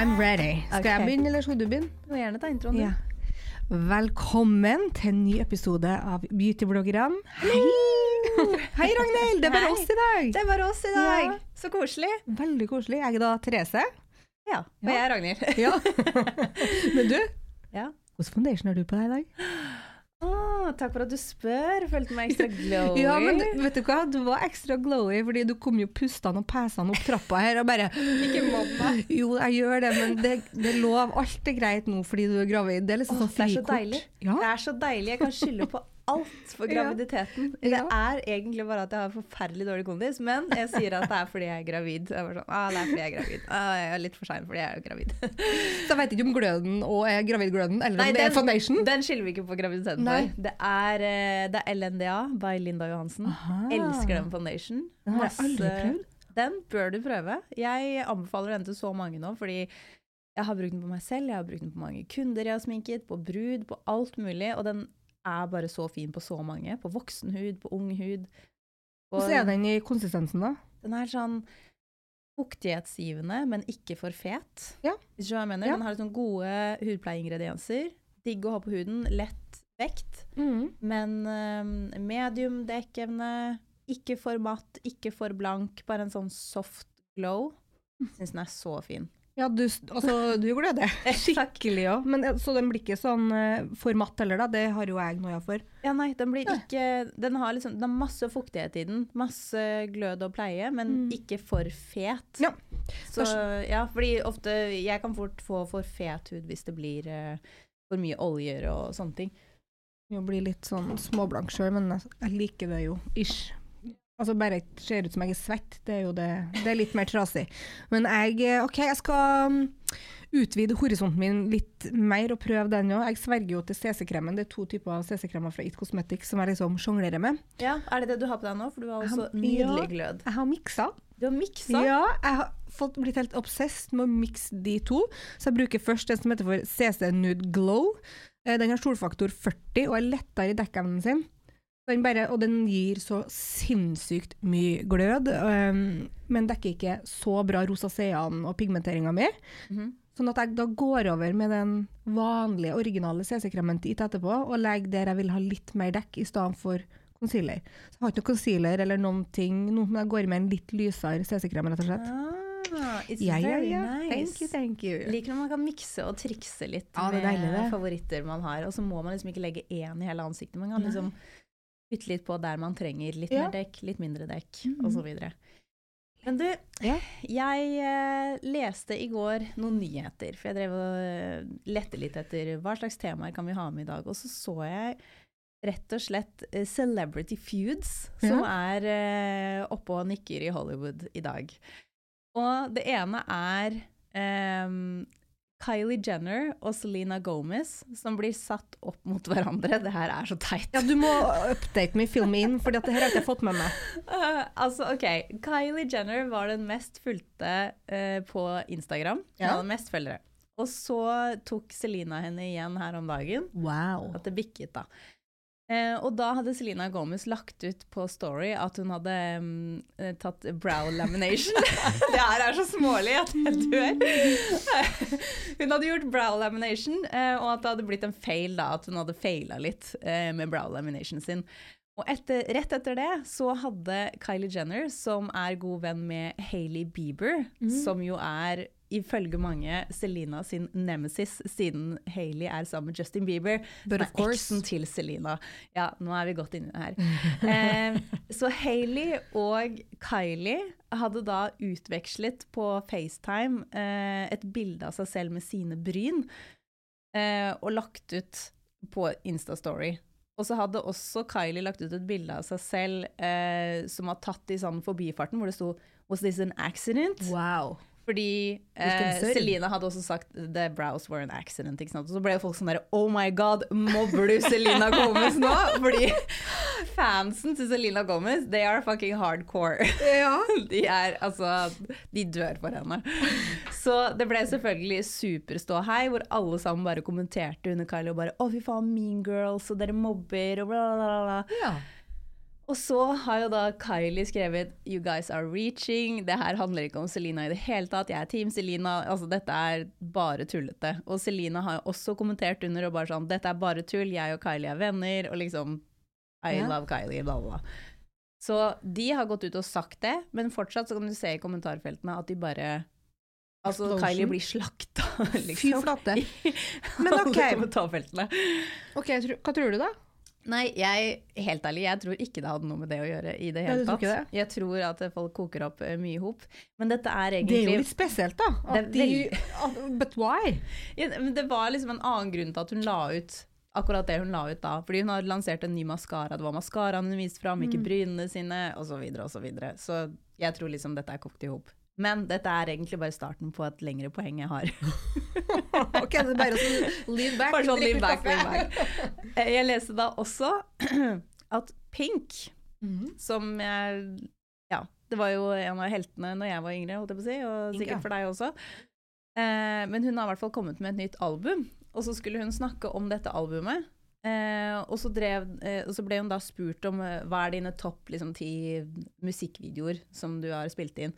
I'm ready. Skal jeg begynne, eller skal du begynne? Du må gjerne ta introen, du. Ja. Velkommen til en ny episode av Beautybloggerne. Hei! Hei, Ragnhild! Det er bare Hei. oss i dag. Det er bare oss i dag. Ja. Så koselig. Veldig koselig. Jeg er da Therese. Ja. Og jeg er Ragnhild. Ja. Men du, Ja. hvilken foundation har du på deg i dag? Å, takk for at du spør. Følte meg ekstra glowy. Ja, men vet du hva? Du var ekstra glowy, fordi du kom jo pustende og pesende opp trappa her og bare Ikke mobb meg. Jo, jeg gjør det, men det, det er lov. Alt er greit nå fordi du er gravid. Det er liksom sånn det er så deilig. Ja. Det er så deilig. Jeg kan skylde på alt for Ja. graviditeten. Det er egentlig bare at jeg har forferdelig dårlig kondis, men jeg sier at det er fordi jeg er gravid. Jeg sånn, ah, det er fordi jeg er gravid. Ah, jeg er litt for sein fordi jeg er gravid. Så jeg vet ikke om gløden og er gravidgløden, eller Nei, om det er foundation. Den skiller vi ikke på graviditeten for. Det er, eh, det er LNDA by Linda Johansen. Aha. Elsker den foundation. Den har jeg aldri prøvd. Den bør du prøve. Jeg anbefaler den til så mange nå, fordi jeg har brukt den på meg selv, jeg har brukt den på mange kunder jeg har sminket, på brud, på alt mulig, og den er bare så fin på så mange. På voksen hud, på ung hud. Hvordan er den i konsistensen, da? Den er sånn fuktighetsgivende, men ikke for fet. Ja. Hvis du hva jeg mener. Ja. Den har sånn gode hudpleieingredienser. Digg å ha på huden. Lett vekt. Men um, medium dekkevne. Ikke for matt, ikke for blank. Bare en sånn soft glow. Syns den er så fin. Ja, du, altså, du gløder skikkelig òg. Men eh, Så den blir ikke sånn eh, for matt heller, da? Det har jo jeg noia for. Ja, nei, den blir ikke Den har liksom Den har masse fuktighet i den. Masse glød og pleie, men Mm. ikke for fet. Ja. Så ja, fordi ofte Jeg kan fort få for fet hud hvis det blir uh, for mye oljer og sånne ting. Jo, blir litt sånn småblank sjøl, men jeg liker det jo ish. Altså bare jeg ser ut som jeg er svett, det er jo det. Det er litt mer trasig. Men jeg OK, jeg skal mm, utvide horisonten min litt mer og prøve den òg. Jeg sverger jo til CC-kremen. Det er to typer av CC-kremer fra It Cosmetics som jeg liksom sjonglerer med. Ja, Er det det du har på deg nå? For du har også har, nydelig glød. Jeg har miksa. Du har miksa. Ja, jeg har fått blitt helt obsessed med å mikse de to. Så jeg bruker først den som heter for CC Nude Glow. Eh, Den har solfaktor 40 og er lettere i dekkevnen sin. Den bare, og den gir så sinnssykt mye glød, um, men dekker ikke så bra rosaceaen og pigmenteringa mi. Mhm. Sånn at jeg da går over med den vanlige, originale CC-kremen dit IT etterpå, og legger der jeg vil ha litt mer dekk i stedet for concealer. Så jeg har ikke noe concealer eller noen ting, noe, men jeg går med en litt lysere CC-krem, rett og slett. Ah, it's Ja, very ja. nice. Thank you, thank you. Liker når man kan mikse og trikse litt er med deilig, favoritter man har. Og så må man liksom ikke legge én i hele ansiktet. Man kan liksom bytte litt på der man trenger litt Ja. mer dekk, litt mindre dekk, mm. videre. Men du, Ja. jeg eh, leste i går noen nyheter, for jeg drev og eh, lette litt etter hva slags temaer kan vi ha med i dag. Og så så jeg rett og slett eh, Celebrity Feuds, som er eh, oppe og nikker i Hollywood i dag. Og det ene er ehm, Kylie Jenner og Selena Gomez som blir satt opp mot hverandre. Det her er så teit. Ja, du må update me, film me in, for dette her har jeg ikke fått med meg. Uh, altså, ok. Kylie Jenner var den mest fulgte uh, på Instagram. Hun Ja. hadde mest følgere. Og så tok Selena henne igjen her om dagen. Wow. At det bikket, da. Eh, og da hadde Selena Gomez lagt ut på Story at hun hadde mm, eh, tatt brow lamination. det her er så smålig at jeg dør. hun hadde gjort brow lamination, eh, og at det hadde blitt en feil, da. At hun hadde faila litt eh, med brow lamination sin. Og etter, rett etter det så hadde Kylie Jenner, som er god venn med Hailey Bieber, som jo er ifølge mange Selena sin nemesis, siden Hailey er sammen med Justin Bieber. But som of course. eksen til Selena. Ja, nå er vi godt inne her. Eh, så Hailey og Kylie hadde da utvekslet på FaceTime eh, et bilde av seg selv med sine bryn. eh, og lagt ut på Instastory. Og så hadde også Kylie lagt ut et bilde av seg selv eh, som var tatt i sånn forbifarten, hvor det sto Was this an accident? Wow. Fordi eh, serv? Hadde også sagt The brows were an accident. Og så ble jo folk sånn der Oh my god, mobber du Selena Gomez nå? Fordi fansen til Selena Gomez, they are fucking hardcore. Ja. De er altså De dør for henne. Så det ble selvfølgelig superståhei, hvor alle sammen bare kommenterte under Kylie og bare Å, fy faen, mean girls, og dere mobber, og bla, bla. bla. ja. Og så har jo da Kylie skrevet 'You guys are reaching'. Det her handler ikke om Selena i det hele tatt. Jeg er Team Selena. Altså, dette er bare tullete. Og Selena har jo også kommentert under og bare sånn 'Dette er bare tull. Jeg og Kylie er venner', og liksom I Ja. love Kylie, bla, bla. Så de har gått ut og sagt det, men fortsatt så kan du se i kommentarfeltene at de bare Altså, Explosion. Kylie blir slakta, Fy liksom. flate. Men Men alle ok. kommentarfeltene. Ok, hva tror du da? Nei, jeg, helt ærlig, jeg tror ikke det hadde noe med det å gjøre i det hele tatt. Det? Jeg tror at folk koker opp eh, mye hop. Men dette er Det er jo litt spesielt, da. De, but why? ja, men Det var liksom en annen grunn til at hun la ut akkurat det hun la ut da. Fordi hun har lansert en ny maskara. Det var maskaraen hun viste fram, Mm. ikke brynene sine, osv. Så, videre, og så, så jeg tror liksom dette er kokt i hop. Men dette er egentlig bare starten på et lengre poeng jeg har. ok, det er bare sånn lean back. Bare sånn lean back, lean back. Eh, Jeg leste da også at Pink mm. som jeg Ja, det var jo en av heltene når jeg var yngre, holdt jeg på å si, og sikkert Inga. for deg også. Eh, men hun har i hvert fall kommet med et nytt album, og så skulle hun snakke om dette albumet. Eh, og, så drev, eh, og så ble hun da spurt om eh, hva er dine topp liksom, ti musikkvideoer som du har spilt inn.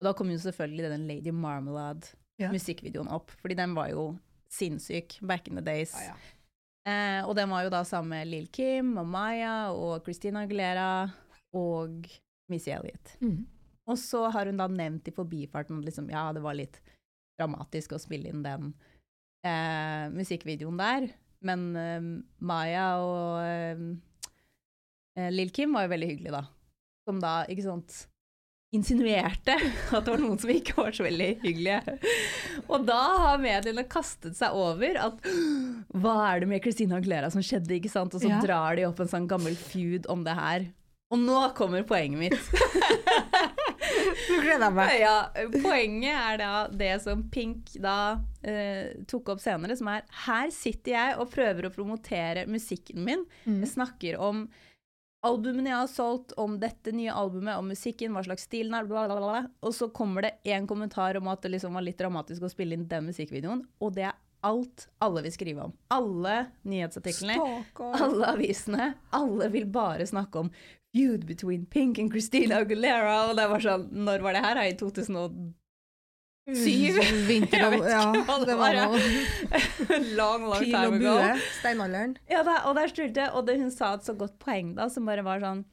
Og da kom jo selvfølgelig den Lady Marmalade-musikkvideoen opp, fordi den var jo sinnssyk back in the days. Ah, ja. Eh, og den var jo da sammen med Lill Kim og Maya og Christina Aguilera og Missy Elliot. Mm. Og så har hun da nevnt i forbifarten at liksom, ja, det var litt dramatisk å spille inn den eh, musikkvideoen der. Men eh, Maya og eh, eh, Lill Kim var jo veldig hyggelig, da. Som da, ikke sant Insinuerte at det var noen som ikke var så veldig hyggelige. Og da har mediene kastet seg over at hva er det med Christina Aglera som skjedde, ikke sant? Og så Ja. drar de opp en sånn gammel feud om det her. Og nå kommer poenget mitt. Nå gleder jeg meg. Ja, poenget er da det som Pink da eh, tok opp senere, som er her sitter jeg og prøver å promotere musikken min. Mm. Jeg snakker om albumene jeg har solgt, om dette nye albumet, om musikken, hva slags stil den er, bla, bla, bla. Og så kommer det en kommentar om at det liksom var litt dramatisk å spille inn den musikkvideoen, og det er alt alle vil skrive om. Alle nyhetsartiklene, alle avisene, alle vil bare snakke om feud between Pink and Christina Aguilera, og det var sånn, når var det her? I 2000 Syv? Vinter og ja, det var noe long, long pil og bue. Steinalderen. Ja, da, og der styrte jeg, og det, hun sa et så godt poeng da, som bare var sånn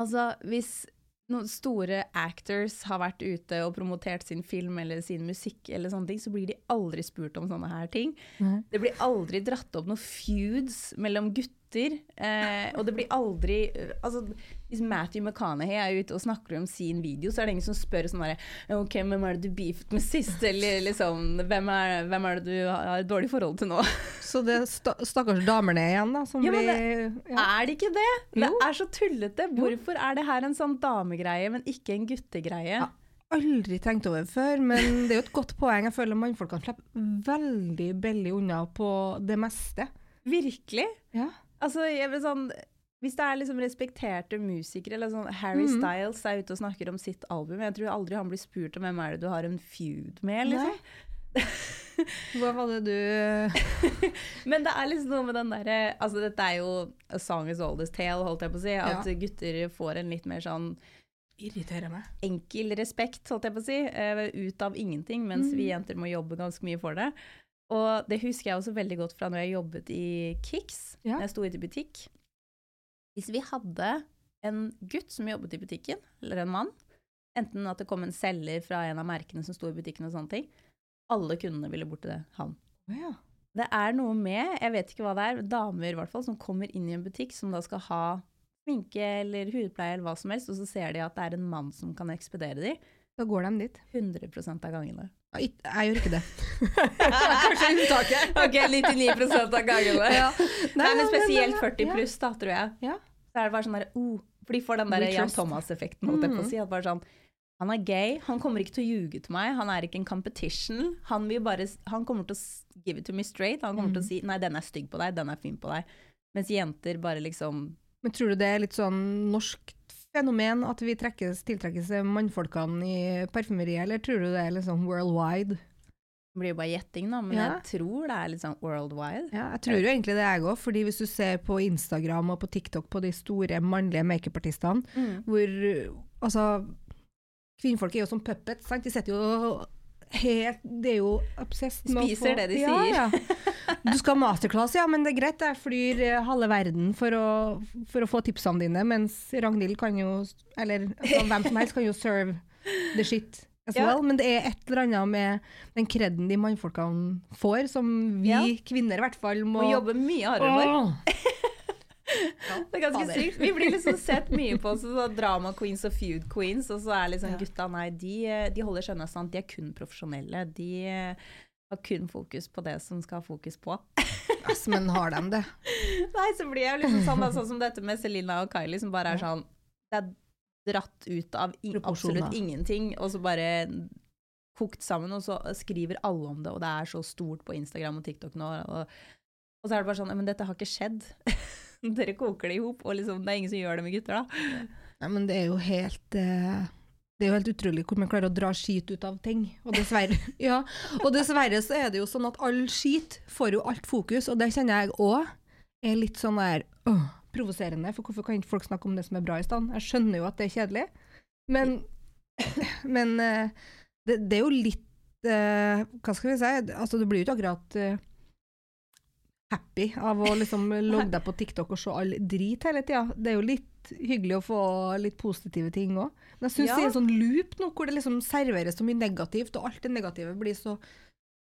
Altså, hvis noen store actors har vært ute og promotert sin film eller sin musikk, eller sånne ting, så blir de aldri spurt om sånne her ting. Det blir aldri dratt opp noen feuds mellom gutter. Eh, og det blir aldri eh, Altså, hvis Matthew McConaughey er ute og snakker om sin video, så er det ingen som spør sånn derre OK, hvem er det du beefet med sist? Eller liksom hvem er, hvem er det du har et dårlig forhold til nå? Så det er sta stakkars damene igjen, da, som Ja, blir ja. Er det ikke det? Det er så tullete. Hvorfor er det her en sånn damegreie, men ikke en guttegreie? Ja. Aldri tenkt over før, men det er jo et godt poeng. Jeg føler mannfolkene slipper veldig billig unna på det meste. Virkelig. Ja. Altså, jeg vil sånn hvis det er liksom respekterte musikere, eller sånn Harry mm. Styles er ute og snakker om sitt album, jeg tror aldri han blir spurt om hvem er det du har en feud med, liksom. Hva var det du Men det er liksom noe med den derre Altså, dette er jo A song is oldest tale, holdt jeg på å si. At Ja. gutter får en litt mer sånn Irriterende. enkel respekt, holdt jeg på å si, eh, ut av ingenting, mens vi Mhm. jenter må jobbe ganske mye for det. Og det husker jeg også veldig godt fra når jeg jobbet i Kicks, Ja. når jeg sto ute i butikk. Hvis vi hadde en gutt som jobbet i butikken, eller en mann, enten at det kom en selger fra en av merkene som sto i butikken og sånne ting, alle kundene ville bort til det, han. Ja. Det er noe med, jeg vet ikke hva det er, damer i hvert fall, som kommer inn i en butikk som da skal ha sminke eller hudpleie eller hva som helst, og så ser de at det er en mann som kan ekspedere de. Da går de dit. 100% av gangene. Jeg gjør ikke det. Kanskje unntaket. Ok, 99 av gangene. Ja. Nei, men spesielt 40 pluss, da, tror jeg. Ja. Så er det bare sånn der, oh, For de får den der Jan Thomas-effekten, holdt jeg på å Mm. si. At bare sånn Han er gay, han kommer ikke til å ljuge til meg, han er ikke en competition. Han, vil bare, han kommer til å give it to me straight. Han kommer til å Mm. si 'nei, den er stygg på deg, den er fin på deg'. Mens jenter bare liksom Men tror du det er litt sånn norsk fenomen at vi trekkes, tiltrekkes mannfolkene i parfymeriet, eller tror du det er liksom worldwide? Det blir jo bare gjetting, da, men Ja. jeg tror det er litt sånn worldwide. Ja, jeg tror jo egentlig det jeg òg, fordi hvis du ser på Instagram og på TikTok på de store mannlige makeupartistene, Mm. hvor altså Kvinnfolk er jo som puppets, sant? De sitter jo helt Det er jo obsessed Spiser det de ja, sier. Ja. Du skal ha masterclass, ja, men det er greit, jeg flyr eh, halve verden for å, for å få tipsene dine, mens Ragnhild kan jo Eller altså, hvem som helst kan jo serve the shit as Ja. well, men det er et eller annet med den kreden de mannfolkene får, som vi kvinner i hvert fall må Må jobbe mye hardere for. Det er ganske sykt. Vi blir liksom sett mye på så, så drama queens og feud queens, og så er liksom gutta nei, de, de holder sånn. De er kun profesjonelle. De har kun fokus på det som skal ha fokus på. Ass, men har de det? Nei, så blir jeg liksom sånn, da, sånn som dette med Selina og Kylie, som bare er sånn Det er dratt ut av i, absolutt ingenting, og så bare kokt sammen, og så skriver alle om det, og det er så stort på Instagram og TikTok nå. Og, og så er det bare sånn Men dette har ikke skjedd. Dere koker det i hop, og liksom, det er ingen som gjør det med gutter, da. Nei, men det er jo helt uh, Det er jo helt utrolig hvor man klarer å dra skit ut av ting. Og dessverre, ja, og dessverre så er det jo sånn at all skit får jo alt fokus, og det kjenner jeg òg er litt sånn der øh, provoserende. For hvorfor kan ikke folk snakke om det som er bra i stand? Jeg skjønner jo at det er kjedelig, men, men eh, det, det er jo litt eh, Hva skal vi si? Altså, det blir jo ikke akkurat happy av å liksom logge deg på TikTok og se all drit hele tida. Det er jo litt hyggelig å få litt positive ting òg. Men jeg syns Ja. det er en sånn loop nå, hvor det liksom serveres så mye negativt, og alt det negative blir så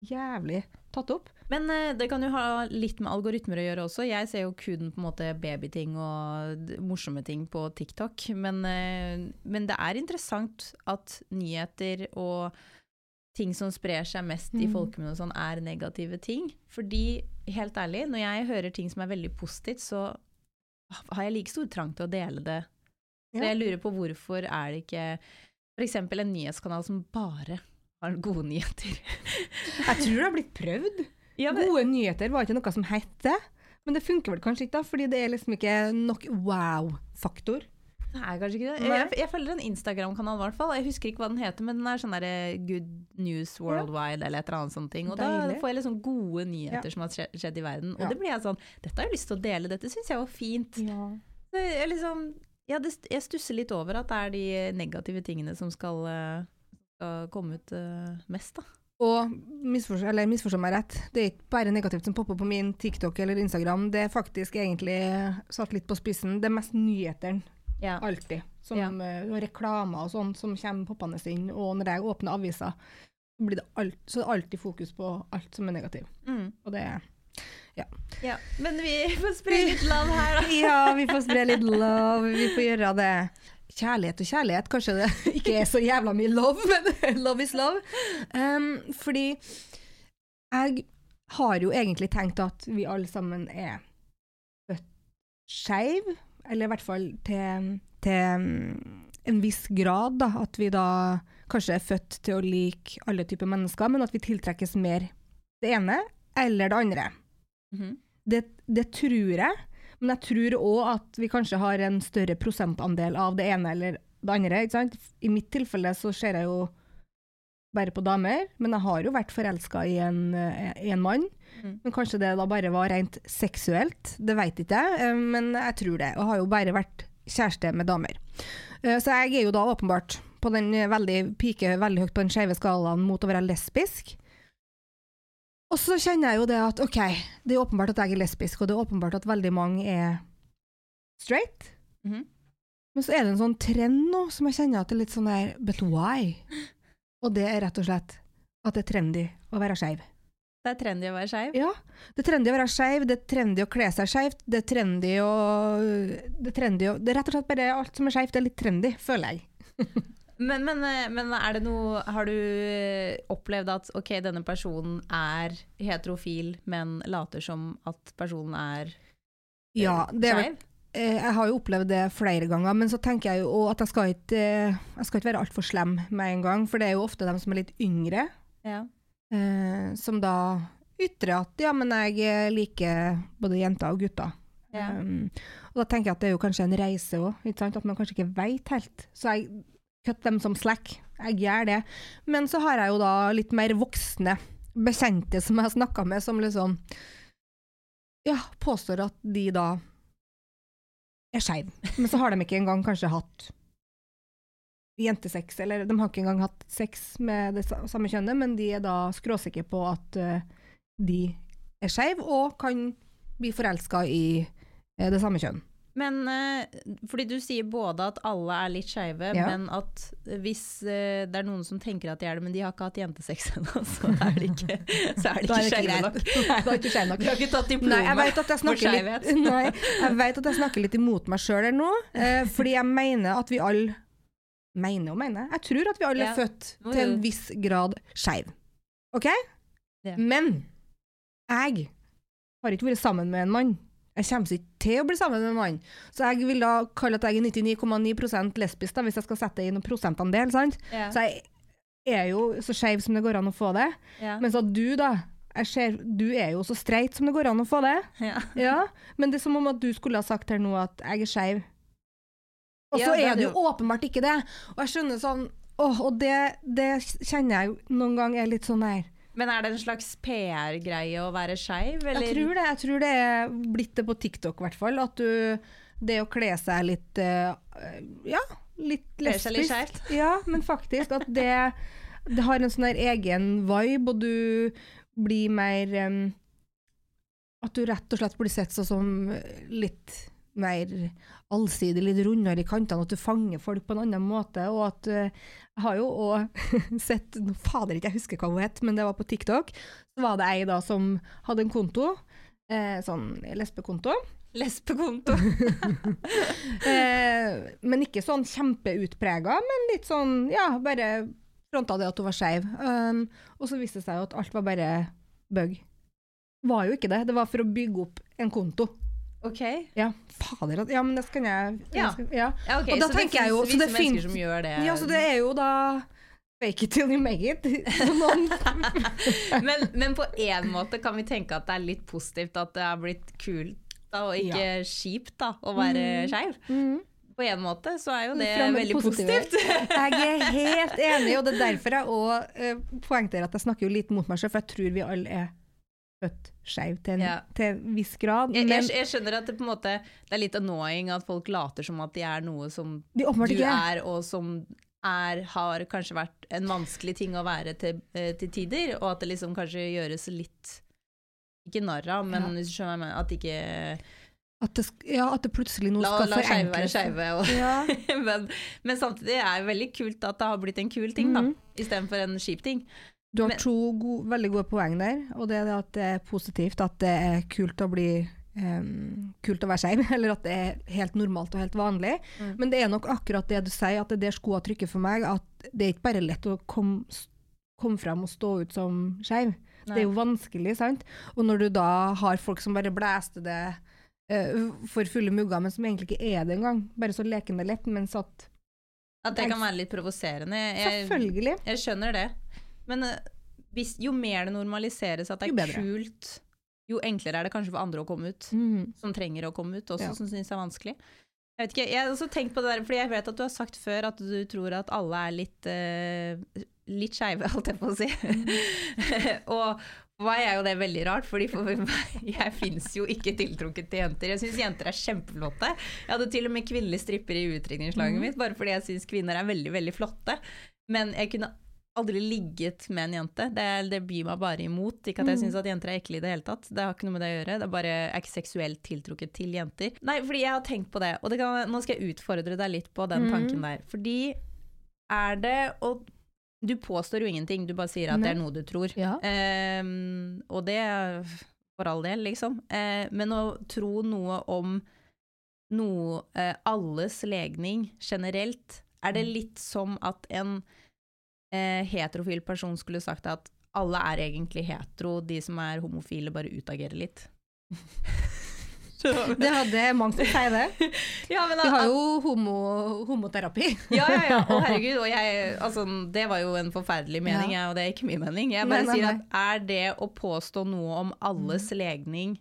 jævlig tatt opp. Men uh, det kan jo ha litt med algoritmer å gjøre også. Jeg ser jo kun på en måte babyting og morsomme ting på TikTok. Men, uh, men det er interessant at nyheter og ting som sprer seg mest i Mm. folkemunne sånn, er negative ting. Fordi, helt ærlig, når jeg hører ting som er veldig positivt, så har jeg like stor trang til å dele det. Så jeg lurer på hvorfor er det ikke f.eks. en nyhetskanal som bare har gode nyheter. Jeg tror det har blitt prøvd. Ja, men- Gode nyheter var ikke noe som het det. Men det funker vel kanskje ikke, da, fordi det er liksom ikke nok wow-faktor. Det er kanskje ikke det. Jeg, jeg følger en Instagram-kanal, i hvert fall. Jeg husker ikke hva den heter, men den er sånn der Good News Worldwide eller et eller annet sånt. Og da Deilig. får jeg liksom gode nyheter Ja. som har skjedd i verden. Og Ja. det blir jeg sånn Dette har jeg lyst til å dele, dette syns jeg var fint. Ja. Jeg liksom ja, det, jeg stusser litt over at det er de negative tingene som skal, eh, skal komme ut eh, mest, da. Og misforstå, misforstå meg rett, det er ikke bare negativt som popper på min TikTok eller Instagram. Det er faktisk egentlig satt litt på spissen. Det er mest nyhetene, Ja. alltid. Som Ja. uh, reklamer og sånn som kommer poppende inn. Og når jeg åpner aviser, blir det alt, så er det alltid fokus på alt som er negativt. Mm. Og det er ja. Men vi får spre litt love her, da. Ja, vi får spre litt love, vi får gjøre det. Kjærlighet og kjærlighet, kanskje det ikke er så jævla mye love, men love is love. Um, fordi jeg har jo egentlig tenkt at vi alle sammen er født skeiv, eller i hvert fall til, til um, en viss grad, da. At vi da kanskje er født til å like alle typer mennesker, men at vi tiltrekkes mer det ene eller det andre. Mhm. Det, det tror jeg, men jeg tror òg at vi kanskje har en større prosentandel av det ene eller det andre. I mitt tilfelle så ser jeg jo bare på damer, men jeg har jo vært forelska i, en, eh, en mann. Mm. Men kanskje det da bare var rent seksuelt, det veit ikke jeg, eh, men jeg tror det. Og har jo bare vært kjæreste med damer. Eh, Så jeg er jo da åpenbart på den veldig pike veldig høyt på den skeive skalaen mot å være lesbisk. Og så kjenner jeg jo det at ok, det er åpenbart at jeg er lesbisk, og det er åpenbart at veldig mange er straight. Mhm. Men så er det en sånn trend nå som jeg kjenner at det er litt sånn der But why? Og det er rett og slett at det er trendy å være skeiv. Det er trendy å være skeiv. Ja, det er trendy å være skeiv, det er trendy å kle seg skeivt, det er trendy å Det er trendy å Det er rett og slett bare alt som er skeivt, er litt trendy, føler jeg. Men, men, eh, men er det noe Har du eh, opplevd at ok, denne personen er heterofil, men later som at personen er eh, Ja, det er Jeg har jo opplevd det flere ganger, men så tenker jeg jo at jeg skal ikke, eh, jeg skal ikke være altfor slem med en gang, for det er jo ofte dem som er litt yngre, Ja. eh, som da ytrer at ja, men jeg eh, liker både jenter og gutter. Ja. Um, og da tenker jeg at det er jo kanskje en reise òg, at man kanskje ikke veit helt. Så jeg kutter dem som slack. Jeg gjør det. Men så har jeg jo da litt mer voksne bekjente som jeg har snakka med, som liksom ja, påstår at de da er skeiv. Men så har de ikke engang kanskje hatt jentesex, eller de har ikke engang hatt sex med det samme kjønnet, men de er da skråsikre på at uh, de er skeive og kan bli forelska i uh, det samme kjønn. Men eh, fordi du sier både at alle er litt skeive, Ja. men at hvis eh, det er noen som tenker at de er det, men de har ikke hatt jentesex ennå, så er de ikke, så er de ikke skeive nok. Da er ikke nok. Du har ikke tatt Nei, jeg diplomet vet at jeg for skeivhet. nei, jeg vet at jeg snakker litt imot meg sjøl her nå, eh, fordi jeg mener at vi alle Mener og mener. Jeg tror at vi alle Ja. er født til en viss grad skeiv. OK? Ja. Men jeg har ikke vært sammen med en mann. Jeg kommer ikke til å bli sammen med en mann. Så jeg vil da kalle at jeg er 99,9 lesbisk, da, hvis jeg skal sette inn en prosentandel. sant? Ja. Så jeg er jo så skeiv som det går an å få det. Ja. Mens at du, da ser, Du er jo så streit som det går an å få det. Ja. Ja, Men det er som om at du skulle ha sagt her nå at jeg er skeiv. Og så er du jo åpenbart ikke det. Og jeg skjønner sånn Åh, og det, det kjenner jeg jo noen ganger er litt sånn her Men er det en slags PR-greie å være skeiv, eller? Jeg tror det. Jeg tror det er blitt det på TikTok, i hvert fall. At du Det å kle seg litt eh, Ja, litt lesbisk. Ja, men faktisk at det Det har en sånn her egen vibe, og du blir mer um, At du rett og slett blir sett sånn som litt mer allsidig, litt rundere i kantene, at du fanger folk på en annen måte. Og at eh, Jeg har jo òg sett Fader, ikke jeg husker hva hun het, men det var på TikTok. Så var det ei da som hadde en konto, eh, sånn lesbekonto. Lesbekonto. Eh, men ikke sånn kjempeutprega, men litt sånn, ja, bare fronta det at hun var skeiv. Um, og så viste det seg jo at alt var bare bug. Var jo ikke det. Det var for å bygge opp en konto. Ok. Ja, fader. Ja, men det skal jeg Ja. skal, ja. Ja, ok, Og da så det jeg jo- så det mennesker som gjør det. ja, så det er jo da fake it till you make it. Men, men på en måte kan vi tenke at det er litt positivt at det har blitt kult da, og ikke kjipt da, å være skeiv. Mm På en måte så er jo det veldig positivt. Jeg er helt enig, og det er derfor jeg òg uh, poengterer at jeg snakker jo litt mot meg selv, for jeg tror vi alle er født skeiv til, Ja. til en viss grad. Jeg, Men jeg, jeg skjønner at det på en måte Det er litt annoying at folk later som at de er noe som du ikke er. og som er, har kanskje vært en vanskelig ting å være til, eh, til tider, og at det liksom kanskje gjøres litt Ikke narr av, men Ja. hvis du skjønner at ikke At det, ja, at det plutselig nå La, skal la skeive være skeive. Ja. men, men samtidig er det veldig kult at det har blitt en kul ting, da, Mhm. istedenfor en kjip ting. Du har Men- to gode, veldig gode poeng der, og det er at det er positivt, at det er kult å bli um, kult å være skeiv, eller at det er helt normalt og helt vanlig. Mm. Men det er nok akkurat det du sier, at det er der skoa trykker for meg, at det er ikke bare lett å komme kom frem og stå ut som skeiv. Det er jo vanskelig, sant? Og når du da har folk som bare blæster det uh, for fulle mugger, men som egentlig ikke er det engang, bare så lekende lett, mens at At det kan være litt provoserende. Jeg, Selvfølgelig. jeg skjønner det. Men eh, hvis, jo mer det normaliseres at det er jo kult, jo enklere er det kanskje for andre å komme ut. mm. Som trenger å komme ut, også Ja. som syns det er vanskelig. Jeg vet ikke, jeg har også tenkt på det der, fordi jeg vet at du har sagt før at du tror at alle er litt, uh, litt skeive, holdt jeg på å si. og for meg er jo det veldig rart, fordi for meg, jeg finnes jo ikke tiltrukket til jenter. Jeg syns jenter er kjempeflotte. Jeg hadde til og med kvinnelige stripper i utrykningslaget mm. mitt, bare fordi jeg syns kvinner er veldig, veldig flotte. Men jeg kunne aldri ligget med en jente. Det, det byr meg bare imot. Ikke at jeg Mhm. syns at jenter er ekle i det hele tatt. Det har ikke noe med det å gjøre. Det er bare jeg er ikke seksuelt tiltrukket til jenter. Nei, fordi jeg har tenkt på det, og det kan, nå skal jeg utfordre deg litt på den Mhm. tanken der. Fordi er det Og du påstår jo ingenting, du bare sier at det er noe du tror. Ja. Eh, og det for all del, liksom. Eh, men å tro noe om noe eh, alles legning generelt Er det litt som at en eh, heterofil person skulle sagt at alle er egentlig hetero, de som er homofile bare utagerer litt? Det hadde mange som sier det. ja, men, Vi har jo homo, homoterapi. ja, ja, ja. Å, herregud. Og jeg, altså, det var jo en forferdelig mening, Ja. jeg, og det er ikke min mening. Jeg bare nei, sier nei. at er det å påstå noe om alles legning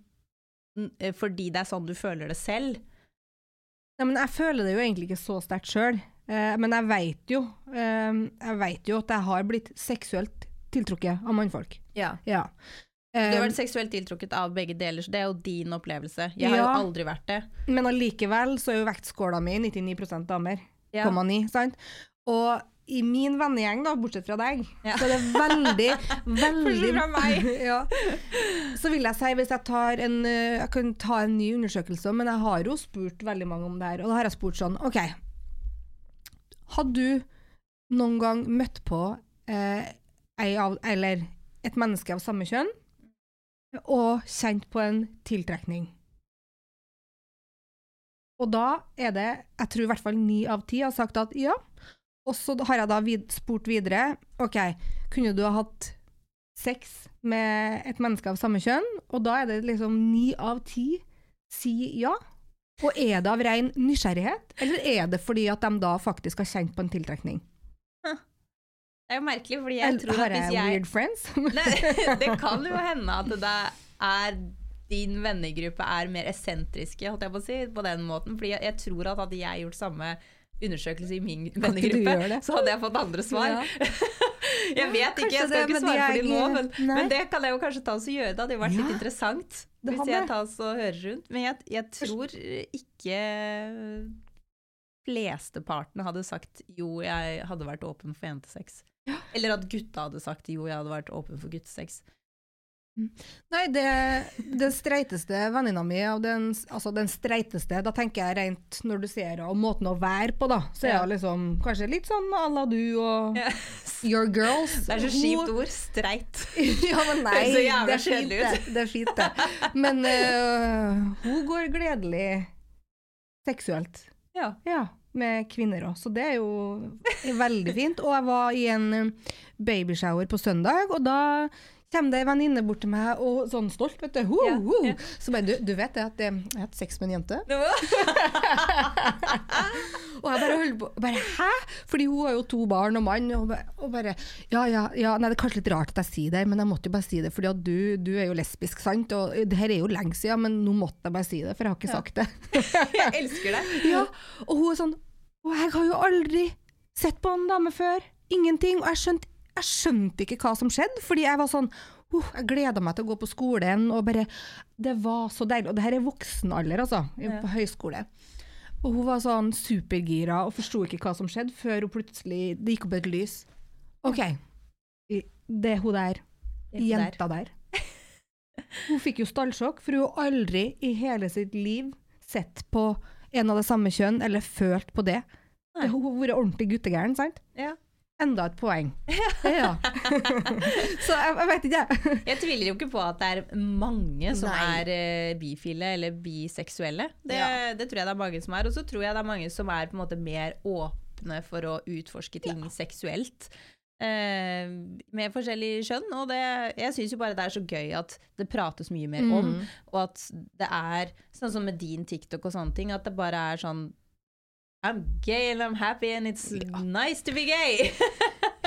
eh, fordi det er sånn du føler det selv? Ja, men jeg føler det jo egentlig ikke så sterkt sjøl. Eh, men jeg veit jo, eh, jeg vet jo at jeg har blitt seksuelt tiltrukket av mannfolk. Ja. Ja. Du har Eh, vært seksuelt tiltrukket av begge deler, så det er jo din opplevelse. Jeg har jo aldri vært det. men allikevel så er jo vektskåla mi 99% damer. Ja. 9, sant? Og i min vennegjeng, da, bortsett fra deg, Ja. så er det veldig, veldig Bortsett fra meg. ja. Så vil jeg si, hvis jeg tar en eh, Jeg kan ta en ny undersøkelse, men jeg har jo spurt veldig mange om det her, og da har jeg spurt sånn OK, hadde du noen gang møtt på eh, av, eller et menneske av samme kjønn og kjent på en tiltrekning? Og da er det, jeg tror i hvert fall ni av ti har sagt at ja. Og så har jeg da vid spurt videre, ok, kunne du ha hatt sex med et menneske av samme kjønn? Og da er det liksom ni av ti sier ja. Og er det av ren nysgjerrighet, eller er det fordi at de da faktisk har kjent på en tiltrekning? Det er jo merkelig, fordi jeg tror har at hvis jeg jeg weird friends? Nei, det kan jo hende at det er din vennegruppe er mer eksentriske, holdt jeg på å si, på den måten. Fordi jeg, jeg tror at hadde jeg gjort samme undersøkelse i min vennegruppe, så hadde jeg fått andre svar. Ja. jeg vet ikke, jeg skal det, ikke svare for dem nå, men, men det kan jeg jo kanskje ta oss og gjøre. Det hadde jo vært litt interessant hvis jeg tar oss og hører rundt. Men jeg, jeg tror ikke flesteparten hadde sagt jo, jeg hadde vært åpen for jentesex. Eller at gutta hadde sagt jo, jeg hadde vært åpen for guttesex. Nei, det, den streiteste venninna mi, den, altså den streiteste, da tenker jeg rent når du ser henne, og måten å være på, da, så er hun liksom kanskje litt sånn à la du og yes. your girls. Det er så kjipt ord. Streit. ja, men nei, Det er det er fint det. Det er fint det. Men uh, hun går gledelig seksuelt. Ja. Ja, med kvinner òg, så det er jo veldig fint. Og jeg var i en ø, babyshower på søndag, og da kommer det ei venninne bort til meg og sånn stolt, vet du. Ho, ho. ja. Så bare, du, du vet det at jeg, har hatt sex med en jente? Og jeg bare holdt på bare, Hæ? Fordi hun har jo to barn og mann. Og bare, og bare ja, ja, ja, nei, det er kanskje litt rart at jeg sier det, men jeg måtte jo bare si det. Fordi at du, du er jo lesbisk, sant? Og det her er jo lenge siden, men nå måtte jeg bare si det, for jeg har ikke sagt det. Jeg elsker det. Ja, og hun er sånn Og jeg har jo aldri sett på en dame før. Ingenting. Og jeg skjønte, jeg skjønte ikke hva som skjedde, fordi jeg var sånn uh, Jeg gleda meg til å gå på skolen, og bare Det var så deilig. Og det her er voksen alder, altså, Ja. på høyskole. Og hun var sånn supergira og forsto ikke hva som skjedde, før hun plutselig Det gikk opp et lys. OK. Det er hun der. Er Jenta der. Hun fikk jo stallsjokk, for hun har aldri i hele sitt liv sett på en av det samme kjønn, eller følt på det. Nei. Hun har vært ordentlig guttegæren, sant? Ja. Enda et poeng. Ja. Så jeg, jeg vet ikke, jeg. Jeg tviler jo ikke på at det er mange som Nei. er eh, bifile eller biseksuelle. Det, Ja. det tror jeg det er mange som er. Og så tror jeg det er mange som er på en måte mer åpne for å utforske ting seksuelt. Eh, med forskjellig kjønn. Og det, jeg syns jo bare det er så gøy at det prates mye mer om. Mm. Og at det er sånn som med din TikTok og sånne ting, at det bare er sånn I'm gay and I'm happy and it's nice to be gay.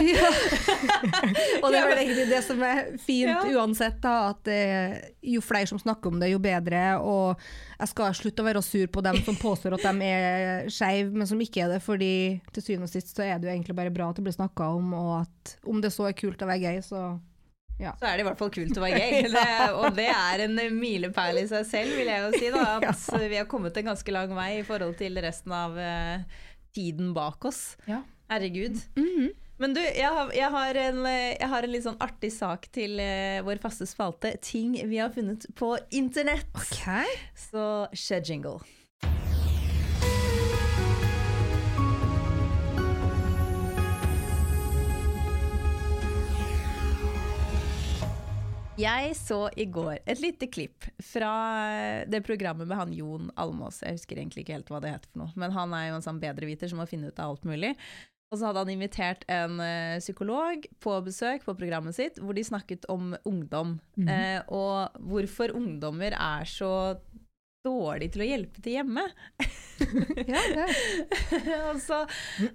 Ja. Og det er vel egentlig det som er fint Ja. uansett, da, at eh, jo flere som snakker om det, jo bedre. Og jeg skal slutte å være sur på dem som påstår at de er skeive, men som ikke er det. fordi til syvende og sist så er det jo egentlig bare bra at det blir snakka om, og at om det så er kult å være gay, så så er det i hvert fall kult å være gay. Det, og det er en milepæl i seg selv, vil jeg jo si. Da, at vi har kommet en ganske lang vei i forhold til resten av uh, tiden bak oss. Ja. Herregud. Mhm. Men du, jeg har, jeg, har en, jeg har en litt sånn artig sak til uh, vår faste spalte. Ting vi har funnet på internett. Så kjør jingle. Jeg så i går et lite klipp fra det programmet med han Jon Almås. Jeg husker egentlig ikke helt hva det heter for noe, men han er jo en sånn bedreviter som må finne ut av alt mulig. Og så hadde han invitert en uh, psykolog på besøk på programmet sitt, hvor de snakket om ungdom. Mm -hmm. eh, og hvorfor ungdommer er så dårlige til å hjelpe til hjemme. ja, ja. og, så,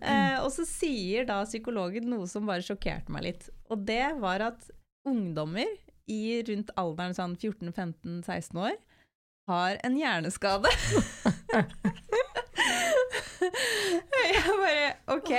eh, og så sier da psykologen noe som bare sjokkerte meg litt. Og det var at ungdommer i rundt alderen sånn 14-15-16 år har en hjerneskade. jeg bare OK.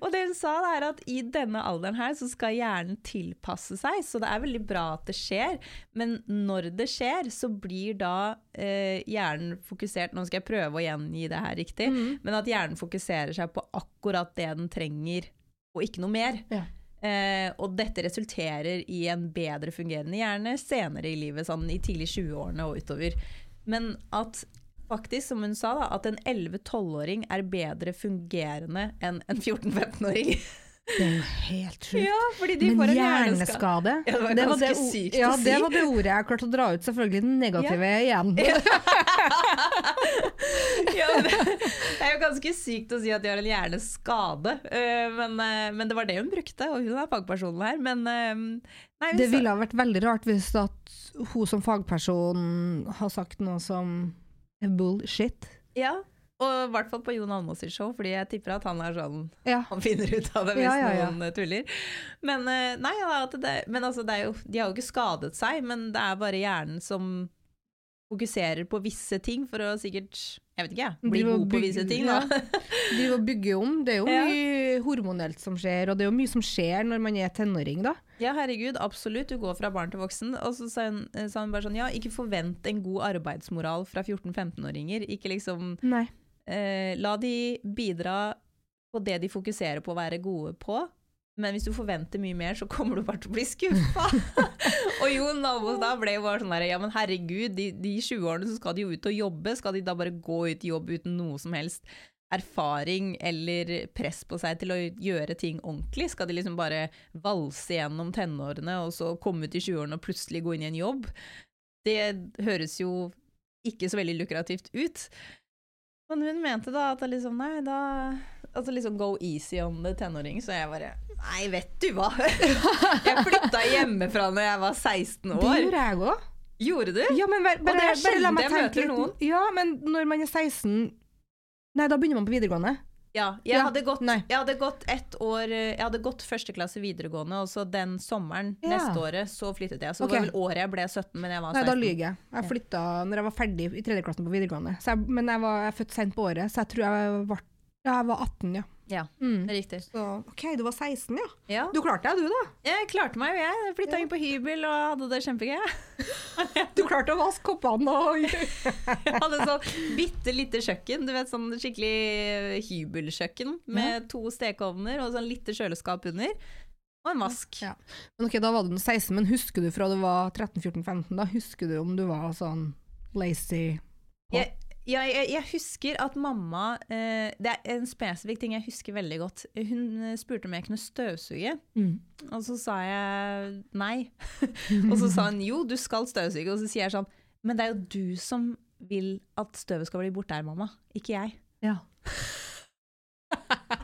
Og det hun sa, er at i denne alderen her så skal hjernen tilpasse seg. Så det er veldig bra at det skjer, men når det skjer, så blir da eh, hjernen fokusert Nå skal jeg prøve å gjengi det her riktig, mm. men at hjernen fokuserer seg på akkurat det den trenger, og ikke noe mer. Ja. Eh, og dette resulterer i en bedre fungerende hjerne senere i livet, sånn i tidlig 20-årene og utover. Men at faktisk, som hun sa, da, at en 11-12-åring er bedre fungerende enn en 14-15-åring. Det er jo helt sjukt. Ja, Men hjerneskade ja, det, var det, var det, ja, si. det var det ordet jeg klarte å dra ut. Selvfølgelig den negative igjen. ja, det, er jo ganske sykt å si at de har en hjerneskade, uh, men, uh, men, det var det hun brukte, og hun er fagpersonen her. Men uh, nei, Det ville ha vært veldig rart hvis at hun som fagperson har sagt noe som bullshit. Ja, og i hvert fall på Jon Almaas show, fordi jeg tipper at han er sånn ja. Han finner ut av det hvis ja, ja, noen tuller. Men eh, nei, det, men altså, jo, de har jo ikke skadet seg, men det er bare hjernen som fokuserer på visse ting for å sikkert jeg vet ikke, jeg, bli god på visse ting. Da. Drive og bygge om. Det er jo mye hormonelt som skjer, og det er jo mye som skjer når man er tenåring, da. Ja, herregud, absolutt. Du går fra barn til voksen. Og så sa hun, sa hun bare sånn, ja, ikke forvent en god arbeidsmoral fra 14-15-åringer. Ikke liksom Nei eh, la de bidra på det de fokuserer på å være gode på. Men hvis du forventer mye mer, så kommer du bare til å bli skuffa. og Jon Alvås da ble jo bare sånn der Ja, men herregud, de, de 20-årene så skal de jo ut og jobbe. Skal de da bare gå ut i jobb uten noe som helst erfaring eller press på seg til å gjøre ting ordentlig? Skal de liksom bare valse gjennom tenårene og så komme ut i 20-årene og plutselig gå inn i en jobb? Det høres jo ikke så veldig lukrativt ut. Men hun mente da at liksom, nei, da Altså liksom go easy on the tenåring, så jeg bare Nei, vet du hva! jeg flytta hjemmefra når jeg var 16 år. Det gjorde jeg òg. Gjorde du? Ja, men bare, bare, bare, la meg tenke litt. Ja, men når man er 16 Nei, da begynner man på videregående. Ja, jeg, ja, hadde gått, jeg, hadde gått, ett år Jeg hadde gått første klasse videregående, og så den sommeren ja. neste året så flyttet jeg. Så okay. det var vel året jeg ble 17, men jeg var 16. Nei, da lyver jeg. Jeg flytta når jeg var ferdig i tredje klassen på videregående. Jeg, men jeg var jeg født sent på året, så jeg tror jeg var, jeg var 18, ja. Ja, mm. riktig. Så, OK, du var 16, ja. ja. Du klarte deg, du, da? Jeg klarte meg jo, jeg. jeg Flytta ja. inn på hybel og hadde det kjempegøy. du klarte å vaske koppene og Jeg hadde sånn bitte lite kjøkken. Du vet, sånn skikkelig hybelkjøkken med ja. to stekeovner og sånn lite kjøleskap under. Og en vask. Ja. Men ok, Da var du 16, men husker du fra du var 13-14-15? Da Husker du om du var sånn lazy? Jeg, ja, jeg, jeg, husker at mamma eh, Det er en spesifikk ting jeg husker veldig godt. Hun eh, spurte om jeg kunne støvsuge, mm. og så sa jeg nei. og så sa hun jo, du skal støvsuge, og så sier jeg sånn Men det er jo du som vil at støvet skal bli borte her, mamma, ikke jeg. Ja.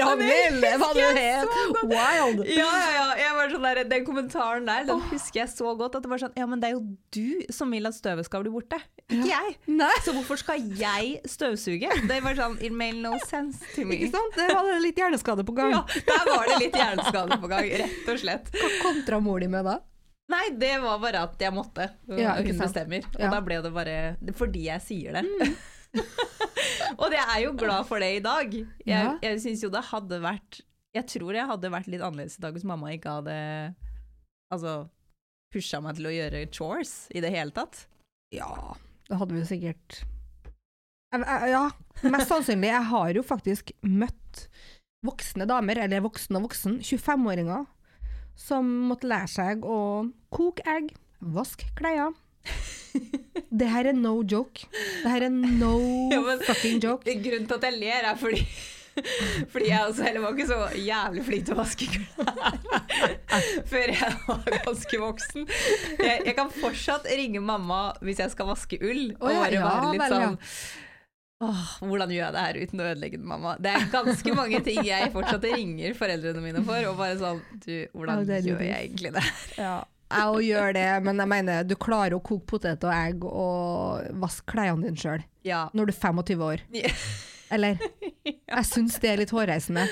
Ragnhild, hva du het! Wild! Ja, ja, ja. Sånn der, den kommentaren der den husker jeg så godt. At det var sånn Ja, men det er jo du som vil at støvet skal bli borte, ikke ja. jeg. Nei. Så hvorfor skal jeg støvsuge? Det var sånn It made no sense to me. Ikke sant? Der var det litt hjerneskade på gang. Ja, der var det litt hjerneskade på gang, rett og slett. Hva kontra mor di med da? Nei, det var bare at jeg måtte. Ja, hun bestemmer. Og da ble det bare fordi jeg sier det. Mm. og jeg er jo glad for det i dag. Jeg, jeg syns jo det hadde vært Jeg tror jeg hadde vært litt annerledes i dag hvis mamma ikke hadde altså, pusha meg til å gjøre chores i det hele tatt. Ja, det hadde vi sikkert Ja, mest sannsynlig. Jeg har jo faktisk møtt voksne damer, eller voksen og voksen, 25-åringer, som måtte lære seg å koke egg, vaske klær det her er no joke. Det her er no ja, fucking joke. Grunnen til at jeg ler, er fordi Fordi jeg også heller var ikke så jævlig flink til å vaske klær før jeg var ganske voksen. Jeg, jeg kan fortsatt ringe mamma hvis jeg skal vaske ull, og bare ja, være litt sånn Åh, hvordan gjør jeg det her uten å ødelegge den, mamma? Det er ganske mange ting jeg fortsatt ringer foreldrene mine for, og bare sånn Du, hvordan Ja, gjør jeg egentlig det? Ja. Jeg òg gjør det, men jeg mener, du klarer å koke potet og egg og vaske klærne dine sjøl Ja. når du er 25 år. Ja. Eller? Jeg syns det er litt hårreisende.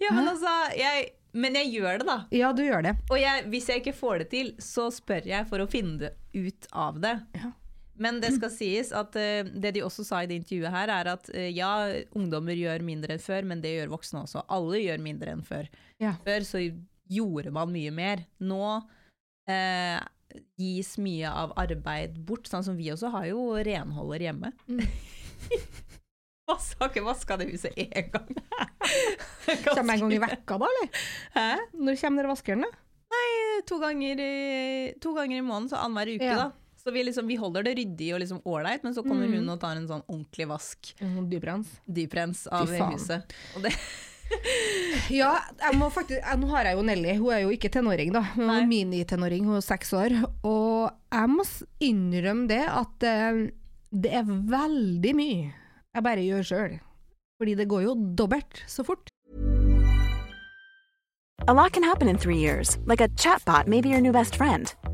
Ja, men altså jeg, Men jeg gjør det, da. Ja, du gjør det. Og jeg, hvis jeg ikke får det til, så spør jeg for å finne ut av det. Ja. Men det skal sies at uh, det de også sa i det intervjuet her, er at uh, ja, ungdommer gjør mindre enn før, men det gjør voksne også. Alle gjør mindre enn før. Ja. Før så gjorde man mye mer. Nå eh, gis mye av arbeid bort, sånn som vi også har jo renholder hjemme. Mm. Vas- Har ikke vaska det huset én gang. Kommer en gang i vekka da, eller? Hæ? Når kommer dere vaskeren, da? to ganger, i- to ganger i måneden, så annenhver uke, Ja. da. Så vi, liksom, vi holder det ryddig og liksom ålreit, men så kommer Mm. hun og tar en sånn ordentlig vask, Mm, Dyprens. dyprens, av huset. Og det, Ja, jeg må faktisk, jeg, nå har jeg jo Nelly, hun er jo ikke tenåring da, hun er minitenåring, hun er seks år, og jeg må innrømme det at eh, det er veldig mye jeg bare gjør selv. Fordi det går jo dobbelt så fort. A lot can happen in three years, like a chatbot may be your new best friend.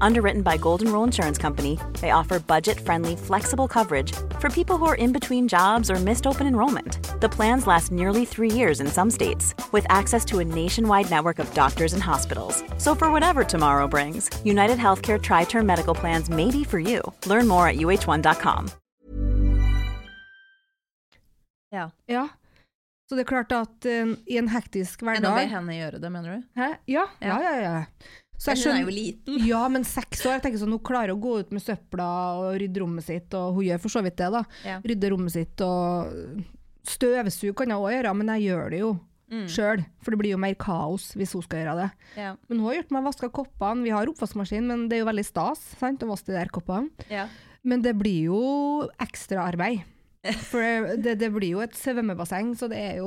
Underwritten by Golden Rule Insurance Company, they offer budget friendly, flexible coverage for people who are in between jobs or missed open enrollment. The plans last nearly three years in some states, with access to a nationwide network of doctors and hospitals. So, for whatever tomorrow brings, United Healthcare Tri Term Medical Plans may be for you. Learn more at uh1.com. ja. Ja. Så det er klart at i en hektisk Men nå ber hverdag... henne gjøre det, mener du? Hæ? Ja, ja, Ja. ja. ja. Så Men skjønner, hun er jo liten. Ja, men seks år, jeg tenker sånn, hun klarer å gå ut med søpla og rydde rommet sitt, og hun gjør for så vidt det da. Ja. Rydde rommet sitt og støvsug kan jeg også gjøre, men jeg gjør det jo Mm. selv, for det blir jo mer kaos hvis hun skal gjøre det. Ja. Men hun har gjort meg vaska koppene, vi har oppvaskmaskin, men det er jo veldig stas, sant, å vaske de der koppene. Ja. Men det blir jo ekstra arbeid. For det, det blir jo et svømmebasseng, så det er jo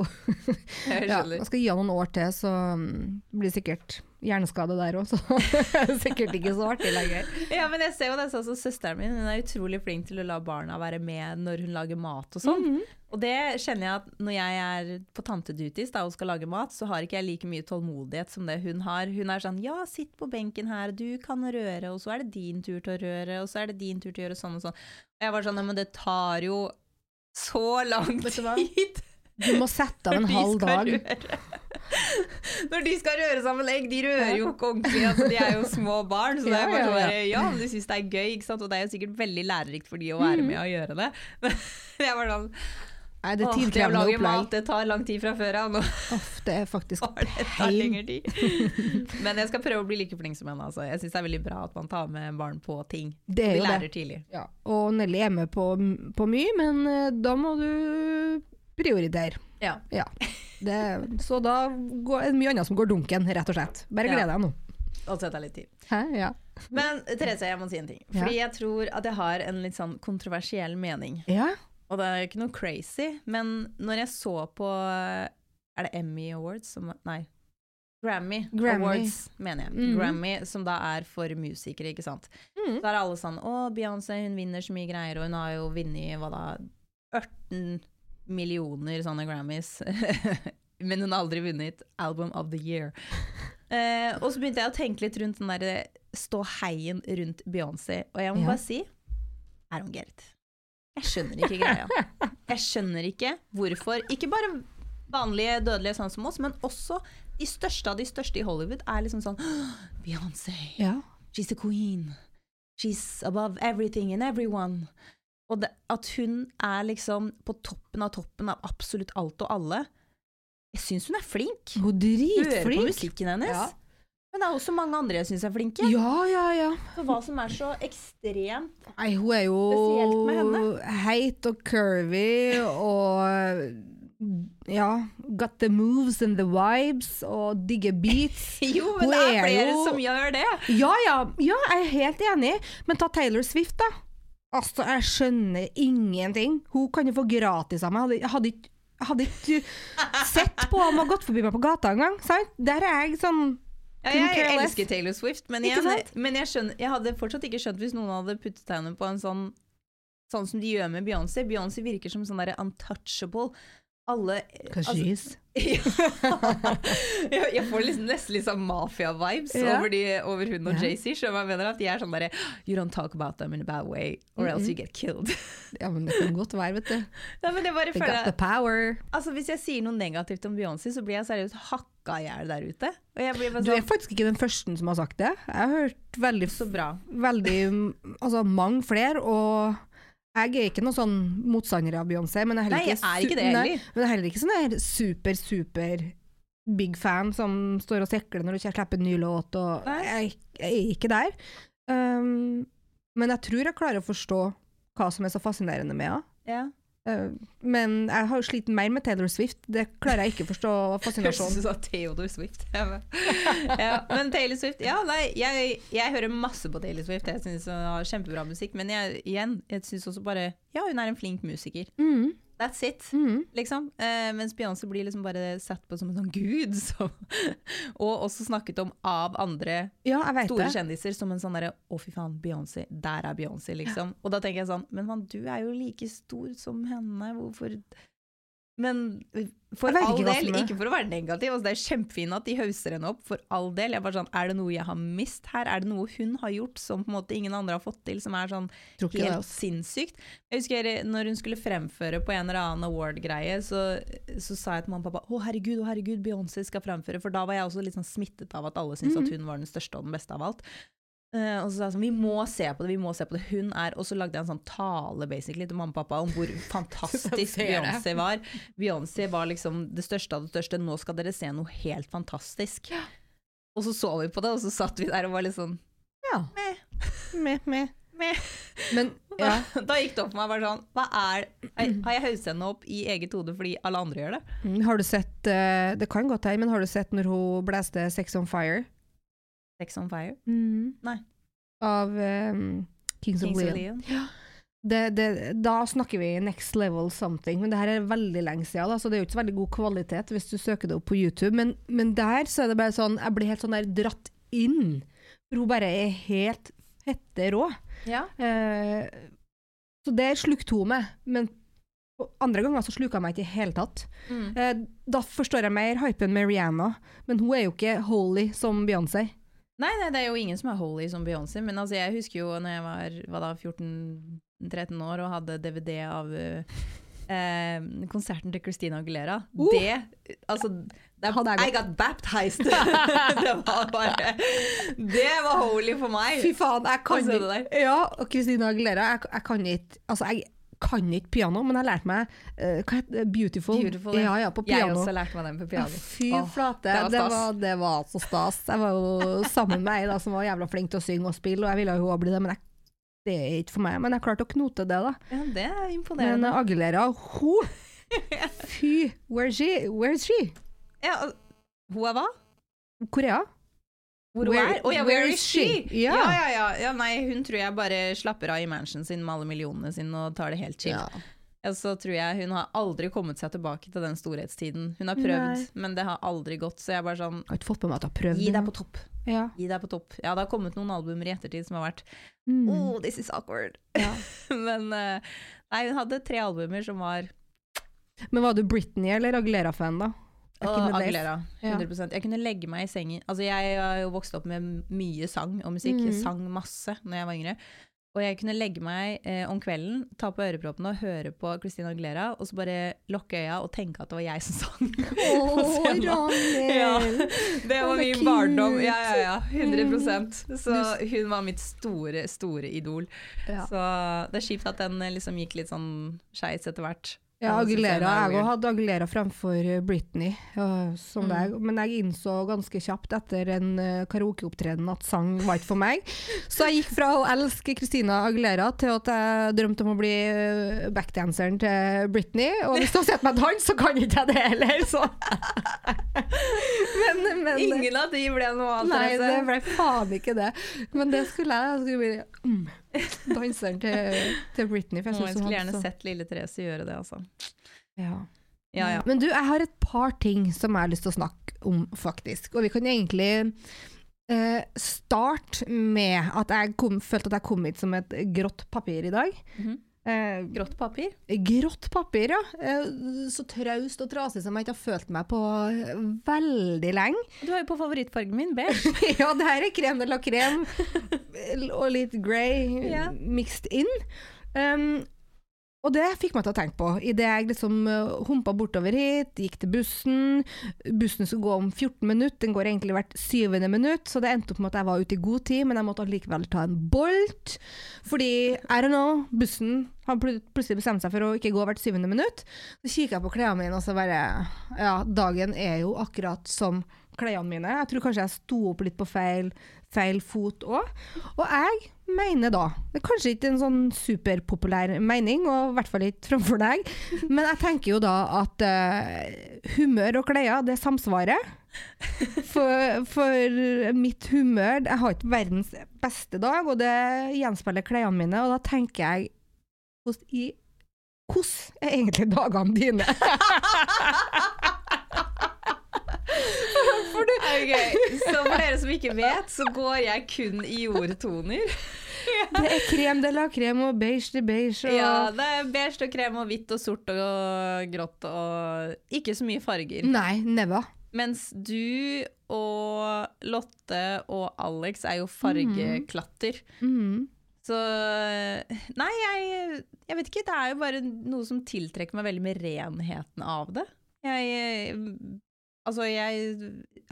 Jeg ja. Jeg skal gi henne noen år til, så det blir sikkert hjerneskade der òg, så sikkert ikke så artig lenger. Ja, men jeg ser jo det, sånn som Søsteren min hun er utrolig flink til å la barna være med når hun lager mat og sånn. Mhm. Og det kjenner jeg at når jeg er på tanteduties da, og skal lage mat, så har ikke jeg like mye tålmodighet som det hun har. Hun er sånn ja, sitt på benken her, du kan røre, og så er det din tur til å røre, og så er det din tur til å gjøre sånn og sånn. Og jeg var sånn, «Ja, men det tar jo så lang tid. Du må sette av en halv dag. røre. Når de skal røre sammen egg, de rører jo ikke ordentlig. Altså, de er jo små barn. Så det er bare sånn bare, ja, men de syns det er gøy, ikke sant? og det er jo sikkert veldig lærerikt for de å være Mhm. med og gjøre det. Men jeg var sånn Nei, det er Åh, det å lage mat, det tar lang tid fra før av. Det er faktisk pain. Men jeg skal prøve å bli like flink som henne. Altså. Jeg syns det er veldig bra at man tar med barn på ting. Det er Vi jo lærer det. tidlig. Ja. Og Nelly er med på, på mye, men eh, da må du prioritere. Ja. Ja. Det, så da går, er det mye annet som går dunken, rett og slett. Bare gled deg nå. Og sette litt tid. Hæ? Ja. Men Therese, jeg må si en ting. Fordi jeg tror at jeg har en litt sånn kontroversiell mening. ja. Og det er ikke noe crazy, men når jeg så på Er det Emmy Awards? Som, nei. Grammy, Grammy. Awards, mener jeg. Mm. Grammy, som da er for musikere, ikke sant. Mm. Så er alle sånn Å, Beyoncé hun vinner så mye greier, og hun har jo vunnet hva da 18 millioner sånne Grammys. Men hun har aldri vunnet Album of the Year. Uh, og så begynte jeg å tenke litt rundt den derre ståheien rundt Beyoncé, og jeg må Ja. bare si er hun get. Jeg skjønner ikke greia. Jeg skjønner ikke hvorfor Ikke bare vanlige dødelige sånn som oss, men også de største av de største i Hollywood er liksom sånn Beyoncé, ja. she's a queen. She's above everything and everyone. Og det, at hun er liksom på toppen av toppen av absolutt alt og alle. Jeg syns hun er flink. Hun er Hører på musikken hennes. Ja. Men det er også mange andre jeg syns er flinke. Ja, ja, ja. Så hva som er så ekstremt Nei, hun er jo Spesielt med henne. heit og curvy og ja, got the moves and the vibes og digger beats. Jo, Hun men det er er flere jo- som gjør det. Ja, ja, ja, jeg er helt enig, men ta Taylor Swift, da. Altså, jeg skjønner ingenting. Hun kan jo få gratis av meg. Jeg hadde, ikke hadde ikke sett på om hun hadde gått forbi meg på gata engang. Der er jeg sånn Ja, jeg care elsker Taylor Swift, men, igjen, men jeg, skjønner, jeg hadde fortsatt ikke skjønt hvis noen hadde puttet henne på en sånn Sånn som de gjør med Beyoncé. Beyoncé virker som sånn der untouchable. Alle altså, ja. jeg, får liksom nesten litt sånn mafia-vibes Ja. over, over hun og Ja. Jay-Z. Skjønner jeg mener? At de er sånn derre You don't talk about them in a bad way, or else you get killed. Ja, men det kan godt være, vet du. Ja, They got the power. Altså Hvis jeg sier noe negativt om Beyoncé, så blir jeg seriøst hakka i hjel der ute. Bare Du er sånn faktisk ikke den første som har sagt det. Jeg har hørt veldig, Så bra. veldig altså mange flere, og jeg er ikke noen sånn motstander av Beyoncé, men jeg er heller Nei, jeg ikke, er ikke det Nei, heller. men jeg er heller ikke sånn der super, super big fan som står og sekler når du ikke slipper en ny låt, og jeg, jeg er ikke der. Um, men jeg tror jeg klarer å forstå hva som er så fascinerende med henne. Ja. Uh, men jeg har jo slitt mer med Taylor Swift, det klarer jeg ikke å forstå Høres ut fascinasjonen. som Theodor Swift. Ja, men Taylor Swift Ja, nei, jeg, jeg hører masse på Taylor Swift. Jeg syns hun har kjempebra musikk. Men jeg, igjen, jeg syns også bare Ja, hun er en flink musiker. Mm, That's it. mm. Liksom. Eh, mens Beyoncé blir liksom bare sett på som en sånn gud. Så, og også snakket om av andre Ja, store det. kjendiser som en sånn derre Å, fy faen, Beyoncé. Der er Beyoncé, liksom. Og da tenker jeg sånn Men man, du er jo like stor som henne. Hvorfor Men for all del, ikke for å være negativ, altså det er kjempefint at de hauser henne opp, for all del. Jeg er bare sånn, Er det noe jeg har mist her? Er det noe hun har gjort som på en måte ingen andre har fått til, som er sånn helt sinnssykt? Jeg husker når hun skulle fremføre på en eller annen award-greie, så, så sa jeg til mamma og pappa å herregud, å herregud, Beyoncé skal fremføre. For da var jeg også litt sånn smittet av at alle syntes Mhm. at hun var den største og den beste av alt. Eh, og så sa jeg sånn, vi må se på det, vi må se på det. Hun er Og så lagde jeg en sånn tale basically til mamma og pappa om hvor fantastisk. Beyoncé var. Beyoncé var liksom det største av det største. Nå skal dere se noe helt fantastisk. Og så så vi på det, og så satt vi der og var litt sånn Ja. Meh. Meh, Meh. Men ja. Da gikk det opp for meg bare sånn Hva er er- Har jeg hauset henne opp i eget hode fordi alle andre gjør det? Mm, Har du sett eh, Det kan godt hende, men har du sett når hun blæste Sex on Fire? Sex on Fire? Nei. Av um, Kings, Kings of of Leon. Ja. Det, det, da snakker vi next level something, men det her er veldig lenge siden, da, så det er jo ikke så veldig god kvalitet hvis du søker det opp på YouTube. Men, men der så er det bare sånn Jeg blir helt sånn der dratt inn. For hun bare er helt fette rå. Ja. Eh, så det slukte hun meg. Men andre ganger så sluka hun meg ikke i det hele tatt. Mm. Eh, da forstår jeg mer hypen med Rihanna, men hun er jo ikke holy som Beyoncé. Nei, nei, det er jo ingen som er holy som Beyoncé, men altså, jeg husker jo når jeg var, var da 14-13 år og hadde DVD av uh, eh, konserten til Christina Aguilera. Uh! Det Altså, det I got baptized! det var bare Det var holy for meg! Fy faen, jeg kan ikke Ja, og Christina Aguilera, jeg, jeg kan ikke Altså, jeg kan ikke piano, men jeg lærte meg uh, hva heter? Beautiful. Beautiful, ja, ja, på Jeg også lærte meg den på piano. fy Åh, flate, det var det var, det var så stas. Jeg var jo sammen med ei da, som var jævla flink til å synge og spille, og jeg ville jo òg bli det, men jeg, det er ikke for meg. Men jeg klarte å knote det, da. Ja, det er imponerende. Men Aguilera, hun Fy, where's she? Where's she? ja, hun er hva? Korea? Hvor Where- hun er? Å ja, where where is she? she? Ja. Ja. Ja, ja. Nei, hun tror jeg bare slapper av i mansionen sin med alle millionene sine og tar det helt chill. Ja. Ja, så tror jeg Hun har aldri kommet seg tilbake til den storhetstiden. Hun har prøvd, Nei. men det har aldri gått. Så jeg er bare sånn Jeg har ikke fått på meg at du har prøvd Gi deg på topp. Ja. Gi deg på topp. Ja, det har kommet noen albumer i ettertid som har vært Mm. Oh, this is awkward. Ja. men eh, nei, hun hadde tre albumer som var Men var du Britney eller Aguilera-fan, da? Åh. Aguilera. Ja. 100% Jeg kunne legge meg i sengen Altså, jeg har jo vokst opp med mye sang og musikk. Jeg Mhm. sang masse når jeg var yngre. Og jeg kunne legge meg eh, om kvelden, ta på øreproppene og høre på Christina Aguilera, og så bare lukke øya og tenke at det var jeg som sang. Oh. Ja, det var min barndom. Ja, ja, ja. 100% Så hun var mitt store, store idol. Ja. Så det er kjipt at den eh, liksom gikk litt sånn skeis etter hvert. Ja, jeg Aguilera. er Jeg hadde Aguilera fremfor eh, Britney, som Mm. deg. Men jeg innså ganske kjapt etter en uh, karaokeopptreden at sang var ikke for meg. Så jeg gikk fra å elske Christina Aguilera til at jeg drømte om å bli øh, backdanseren til Britney. Og hvis du har sett meg danse, så kan ikke jeg det heller, så men, men, Ingen av de ble noe annet. Nei, det ble faen ikke det. Men det skulle jeg. Jeg skulle bli mm, danseren til, til Britney. For jeg, Å, jeg skulle gjerne så- sett lille Therese gjøre det, altså. ja. Ja, ja. Men du, jeg har et par ting som jeg har lyst til å snakke om, faktisk. Og vi kan egentlig eh, starte med at jeg kom, følte at jeg kom hit som et grått papir i dag. Mhm. Eh, Grått papir. grått papir, ja. Eh, så traust og trasig som jeg ikke har følt meg på eh, veldig lenge. Du har jo på favorittfargen min, beige. ja, det her er krem de la krem og litt grey yeah. mixed in. Um, og det fikk meg til å tenke på idet jeg liksom uh, humpa bortover hit, gikk til bussen. Bussen skulle gå om 14 minutter, den går egentlig hvert syvende minutt, så det endte opp med at jeg var ute i god tid, men jeg måtte allikevel ta en bolt. Fordi, I don't know, bussen har pl plutselig bestemt seg for å ikke gå hvert syvende minutt. Så kikker jeg på klærne mine, og så bare Ja, dagen er jo akkurat som klærne mine. Jeg tror kanskje jeg sto opp litt på feil, feil fot òg. Og jeg mener da Det er kanskje ikke en sånn superpopulær mening, og i hvert fall ikke framfor deg, men jeg tenker jo da at uh, humør og klær, det samsvarer. For, for mitt humør Jeg har ikke verdens beste dag, og det gjenspeiler klærne mine, og da tenker jeg hvordan i hvordan er egentlig dagene dine? Ok, Så for dere som ikke vet, så går jeg kun i jordtoner. Det er krem de la krem og beige de beige. Og... Ja, det er beige og krem og hvitt og sort og grått og ikke så mye farger. Nei, never. Mens du og Lotte og Alex er jo fargeklatter. Mm. Så Nei, jeg, jeg vet ikke. Det er jo bare noe som tiltrekker meg veldig med renheten av det. Jeg Altså, jeg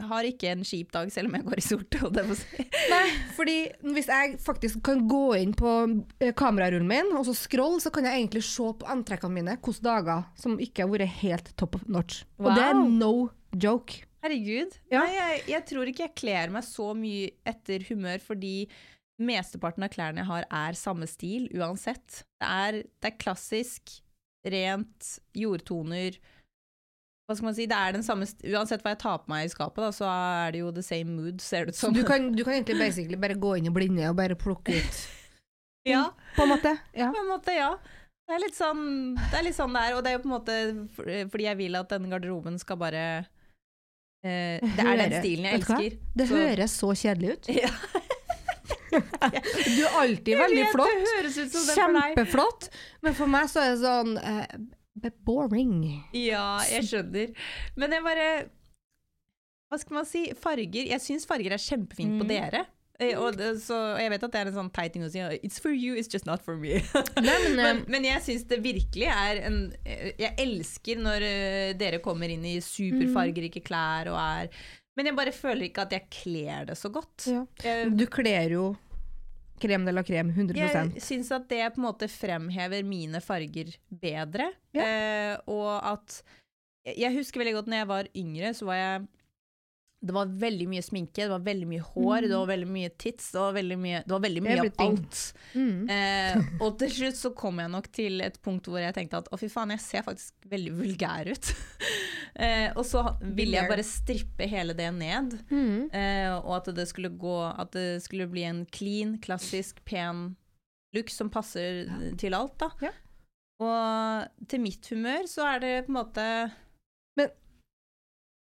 har ikke en kjip dag selv om jeg går i sort. si. Nei, fordi hvis jeg faktisk kan gå inn på eh, kamerarullen min og så scroll, så kan jeg egentlig se på antrekkene mine hvilke dager som ikke har vært helt top of notch. Og det er no joke. Herregud. Ja. Nei, jeg, jeg tror ikke jeg kler meg så mye etter humør, fordi mesteparten av klærne jeg har, er samme stil uansett. Det er, det er klassisk, rent, jordtoner. Hva skal man si? Det er den samme Uansett hva jeg tar på meg i skapet, da, så er det jo the same mood, ser det ut Så du kan, du kan egentlig basically bare gå inn i blinde og bare plukke ut, ja, på en måte. Ja. på en måte, ja. Det er litt sånn det er, sånn det er, og det er jo på en måte fordi jeg vil at den garderoben skal bare eh, Det er den stilen jeg elsker. Det Så- høres så kjedelig ut. Ja. Du er alltid veldig flott. Det høres ut som det. Kjempeflott. Men for meg så er det sånn eh, boring. Ja, jeg skjønner. Men jeg bare Hva skal man si? Farger Jeg syns farger er kjempefint på Mm. dere. Eh, Og, det, så, jeg vet at det er en sånn teit ting å si. It's for you, it's just not for me. Nei, men, eh, men, men jeg syns det virkelig er en Jeg elsker når eh, dere kommer inn i superfargerike klær og er Men jeg bare føler ikke at jeg kler det så godt. ja. Du kler jo krem de la krem 100 jeg syns at det på en måte fremhever mine farger bedre. Ja. Eh, og at Jeg husker veldig godt når jeg var yngre, så var jeg Det var veldig mye sminke, det var veldig mye hår, det var veldig mye tits, det var veldig mye, det var veldig mye av alt. Mm. Eh, og til slutt så kom jeg nok til et punkt hvor jeg tenkte at å fy faen, jeg ser faktisk veldig vulgær ut. eh, og så ville jeg bare strippe hele det ned. Mm. Eh, og at det skulle gå At det skulle bli en clean, klassisk, pen look som passer til alt, da. Ja. Og til mitt humør så er det på en måte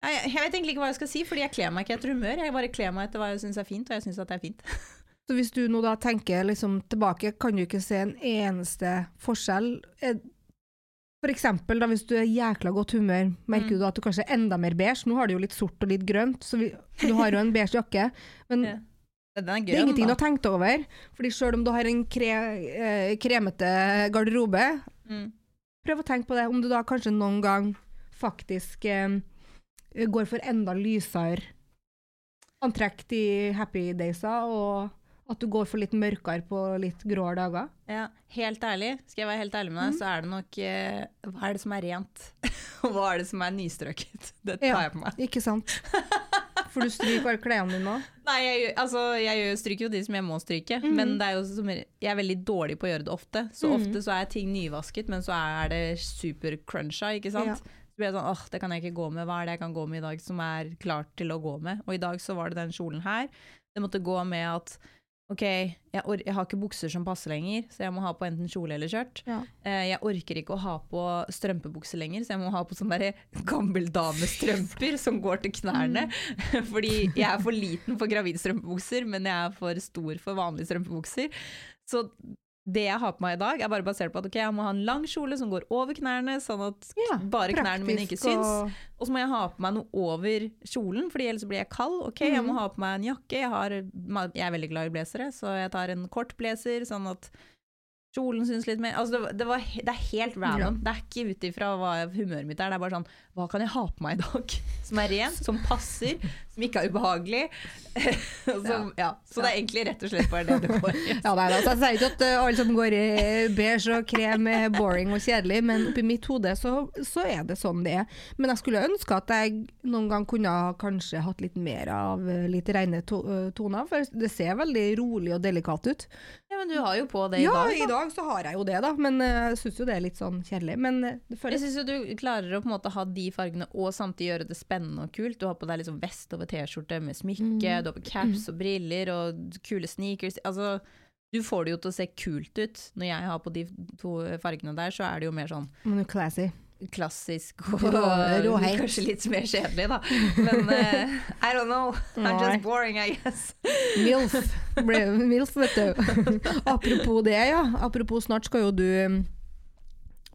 Nei, jeg, vet egentlig ikke hva jeg skal si, fordi jeg kler meg ikke etter humør. Jeg bare kler meg etter hva jeg syns er fint, og jeg syns at det er fint. Så hvis du nå da tenker liksom tilbake, kan du ikke se en eneste forskjell? Eh, For eksempel da hvis du er jækla godt humør, merker Mm. du at du kanskje er enda mer beige? Nå har du jo litt sort og litt grønt, så vi, du har jo en beige jakke. Men Ja. Er grøn, det er ingenting du har tenkt over. Fordi selv om du har en kre, eh, kremete garderobe, Mm. prøv å tenke på det, om du da kanskje noen gang faktisk eh, går for enda lysere antrekk de happy daysa, og At du går for litt mørkere på litt gråere dager? Ja, helt ærlig, skal jeg være helt ærlig med deg, så er det nok eh, Hva er det som er rent, og hva er det som er nystrøket? Det tar Ja. jeg på meg. Ikke sant? For du stryker bare klærne dine nå? Nei, jeg, altså, jeg stryker jo de som jeg må stryke, men det er som, jeg er veldig dårlig på å gjøre det ofte. Så ofte så er ting nyvasket, men så er det super cruncha, ikke sant. Ja. Så blir jeg sånn, åh, det kan jeg ikke gå med, hva er det jeg kan gå med i dag som er klart til å gå med? Og i dag så var det den kjolen her. Det måtte gå med at ok, jeg, jeg har ikke bukser som passer lenger, så jeg må ha på enten kjole eller skjørt. Ja. Eh, jeg orker ikke å ha på strømpebukser lenger, så jeg må ha på sånne gammeldamestrømper som går til knærne. Fordi jeg er for liten for gravidstrømpebukser, men jeg er for stor for vanlige strømpebukser. Så det jeg har på meg i dag, er bare basert på at okay, jeg må ha en lang kjole som går over knærne, sånn at Ja, bare knærne mine ikke syns. og- Og så må jeg ha på meg noe over kjolen, for ellers blir jeg kald. Ok, jeg Mhm. må ha på meg en jakke. Jeg, har, jeg er veldig glad i blazere, så jeg tar en kort blazer, sånn at kjolen syns litt mer Altså, det, det, var, det er helt random. Det er ikke ut ifra hva humøret mitt er. Det er bare sånn Hva kan jeg ha på meg i dag? Som er rent, som passer, som ikke er ubehagelig. Som, ja. Så det er egentlig rett og slett bare det det går i. Ja, nei, altså, jeg sier ikke at uh, alle som går i beige og krem er boring og kjedelig, men oppi mitt hode så, så er det sånn det er. Men jeg skulle ønske at jeg noen gang kunne ha kanskje hatt litt mer av uh, litt rene to uh, toner, for det ser veldig rolig og delikat ut. Ja, men du har jo på det i ja, dag. i da. dag så har jeg jo det, da, men jeg syns jo det er litt sånn kjedelig. Men det føles Jeg syns jo du klarer å på en måte ha de fargene og samtidig gjøre det spennende og kult. Du har på deg liksom vest over T-skjorte med smykke, du har på caps og briller og kule sneakers. Altså, du får det jo til å se kult ut. Når jeg har på de to fargene der, så er det jo mer sånn men classy. klassisk og Rå- råheit. kanskje litt mer kjedelig, da. Men uh, I don't know. I'm just boring, I guess. Milf. Ble, Milf, vet du. Apropos det, ja. Apropos snart skal jo du um,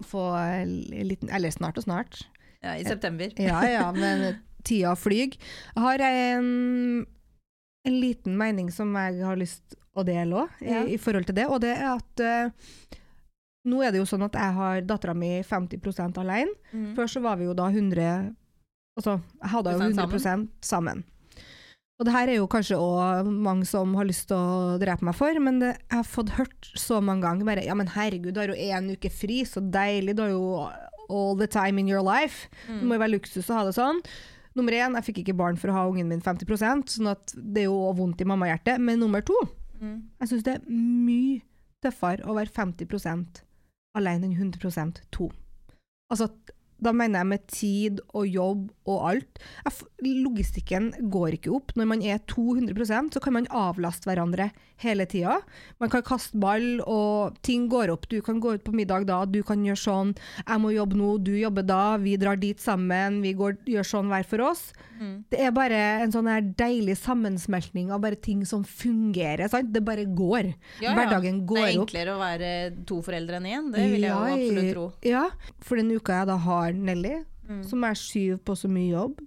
få litt, liten Eller snart og snart. Ja, I september. Ja ja, men tida flyg. Jeg har en, en liten mening som jeg har lyst å dele òg, i, Ja. i forhold til det. Og det er at uh, nå er det jo sånn at jeg har dattera mi 50 alene. Mm. Før så var vi jo da 100 Altså, jeg hadde jo 100% 100 sammen. Og det her er jo kanskje òg mange som har lyst til å drepe meg for, men det, jeg har fått hørt så mange ganger bare Ja, men herregud, du har jo én uke fri, så deilig. Du har jo all the time in your life. Mm. Det må jo være luksus å ha det sånn. Nummer én, jeg fikk ikke barn for å ha ungen min 50% sånn at det er jo vondt i mammahjertet. Men nummer to, Mm. jeg syns det er mye tøffere å være 50 alene enn 100% to. Altså, da mener jeg med tid og jobb og alt. Logistikken går ikke opp. Når man er 200% så kan man avlaste hverandre hele tida. Man kan kaste ball, og ting går opp. Du kan gå ut på middag da, du kan gjøre sånn. Jeg må jobbe nå, du jobber da. Vi drar dit sammen. Vi går, gjør sånn hver for oss. Mm. Det er bare en sånn her deilig sammensmeltning av bare ting som fungerer. Sant? Det bare går. Ja, ja. Hverdagen Det er er opp. enklere å være to foreldre enn én, det vil jeg Ja, absolutt tro. Ja, for den uka jeg da har Nelly, Mm. som er skyv på så mye jobb,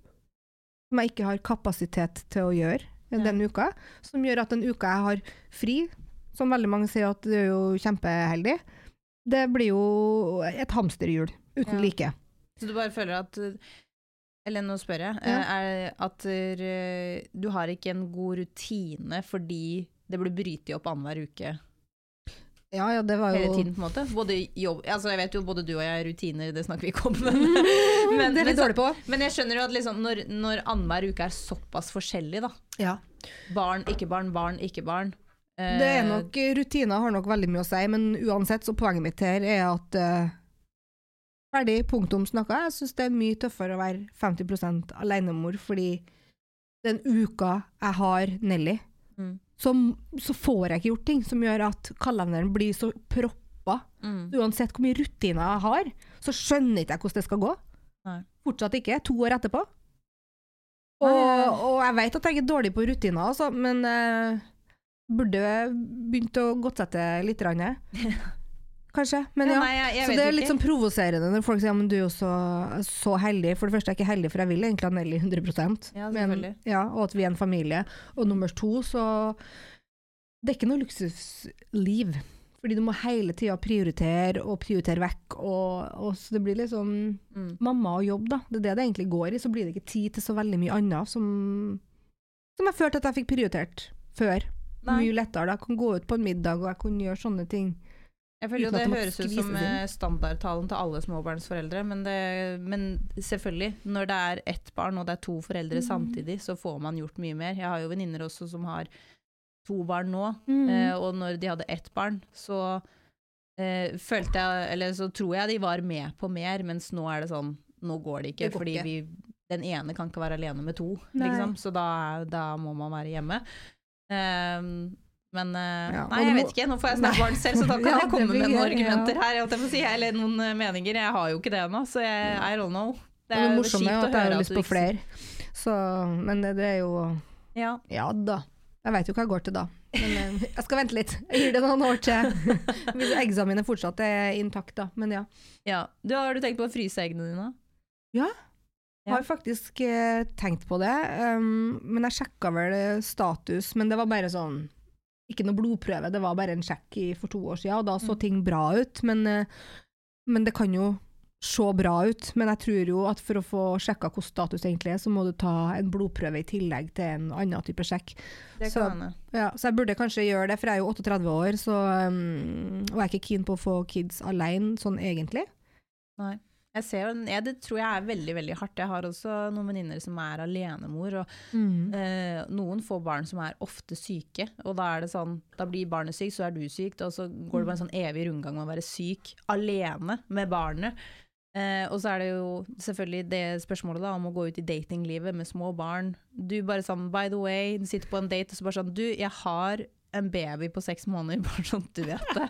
som jeg ikke har kapasitet til å gjøre Ja. den uka, som gjør at den uka jeg har fri, som veldig mange sier at det er jo kjempeheldig, det blir jo et hamsterhjul uten Ja. like. Så du bare føler at Eller nå spør jeg. Ja. eh, Er at du har ikke en god rutine fordi det blir brytet opp annenhver uke Ja, ja, det var jo hele tiden, på en måte? Både jobb Altså, jeg vet jo både du og jeg er rutiner, det snakker vi ikke om, men, men, det er litt dårlig på. men jeg skjønner jo at liksom, når, når annenhver uke er såpass forskjellig, da Ja. Barn, ikke barn, barn, ikke barn. eh, Det er nok, rutiner har nok veldig mye å si, men uansett, så poenget mitt her er at eh, Ferdig, punktum snakka. Jeg syns det er mye tøffere å være 50% alenemor, fordi den uka jeg har Nelly. Så, så får jeg ikke gjort ting som gjør at kalenderen blir så proppa. mm. Uansett hvor mye rutiner jeg har, så skjønner ikke jeg hvordan det skal gå. Nei. Fortsatt ikke, to år etterpå. Og, og jeg vet at jeg er dårlig på rutiner, altså, men uh, burde begynt å godsette litt. Rann, Kanskje. Men Ja, ja. nei, jeg- jeg så det er ikke. litt sånn provoserende når folk sier at du er jo så, så heldig. For det første er jeg ikke heldig, for jeg vil egentlig ha Nelly 100 Ja, men, ja, Og at vi er en familie. Og nummer to, så Det er ikke noe luksusliv. Fordi du må hele tida prioritere og prioritere vekk. Og, og så det blir liksom Mm. mamma og jobb, da. Det er det det egentlig går i. Så blir det ikke tid til så veldig mye annet som, som jeg følte at jeg fikk prioritert før. Nei. mye lettere. Da. Jeg kan gå ut på en middag, og jeg kan gjøre sånne ting. Jeg føler jo det høres ut som eh, standardtalen til alle småbarnsforeldre, men, det, men selvfølgelig, når det er ett barn og det er to foreldre Mm. samtidig, så får man gjort mye mer. Jeg har jo venninner også som har to barn nå, Mm. eh, og når de hadde ett barn, så eh, følte jeg, eller så tror jeg de var med på mer, mens nå er det sånn, nå går det ikke, Det går fordi ikke. vi, den ene kan ikke være alene med to, liksom, så da, da må man være hjemme. Ehm, men eh, Ja, nei, jeg må- vet ikke, nå får jeg snart barn selv, så da kan Ja, jeg komme blir med noen argumenter ja. her, si, eller noen eh, meninger. Jeg har jo ikke det ennå, så jeg, I don't know. Det er det morsomme er at jeg har lyst på flere. Så, men det, det er jo Ja. Ja da. Jeg vet jo hva jeg går til da. Men eh, jeg skal vente litt. Jeg gir det noen år til. Hvis eggene mine fortsatt er intakt, da. Men ja. ja. Du, har du tenkt på å fryse eggene dine? Ja. Jeg har faktisk eh, tenkt på det, um, men jeg sjekka vel status. Men det var bare sånn Ikke noe blodprøve, det var bare en sjekk i, for to år siden, og da så Mm. ting bra ut. Men, eh, men det kan jo se bra ut. Men jeg tror jo at for å få sjekka hvordan status egentlig er, så må du ta en blodprøve i tillegg til en annen type sjekk. Det Så-. Ja, så jeg burde kanskje gjøre det, for jeg er jo 38 år, så, um, og jeg er ikke keen på å få kids alene, sånn egentlig. Nei. Jeg ser jo, jeg, det tror jeg er veldig veldig hardt. Jeg har også noen venninner som er alenemor, og eh, noen får barn som er ofte syke. Og da er det sånn, da blir barnet sykt, så er du syk, og så går det bare en sånn evig rundgang med å være syk alene med barnet. Eh, og så er det jo selvfølgelig det spørsmålet da, om å gå ut i datinglivet med små barn. Du bare sånn, by the way, sitter på en date og så bare sånn, du, jeg har en baby på seks måneder, bare sånn du vet det.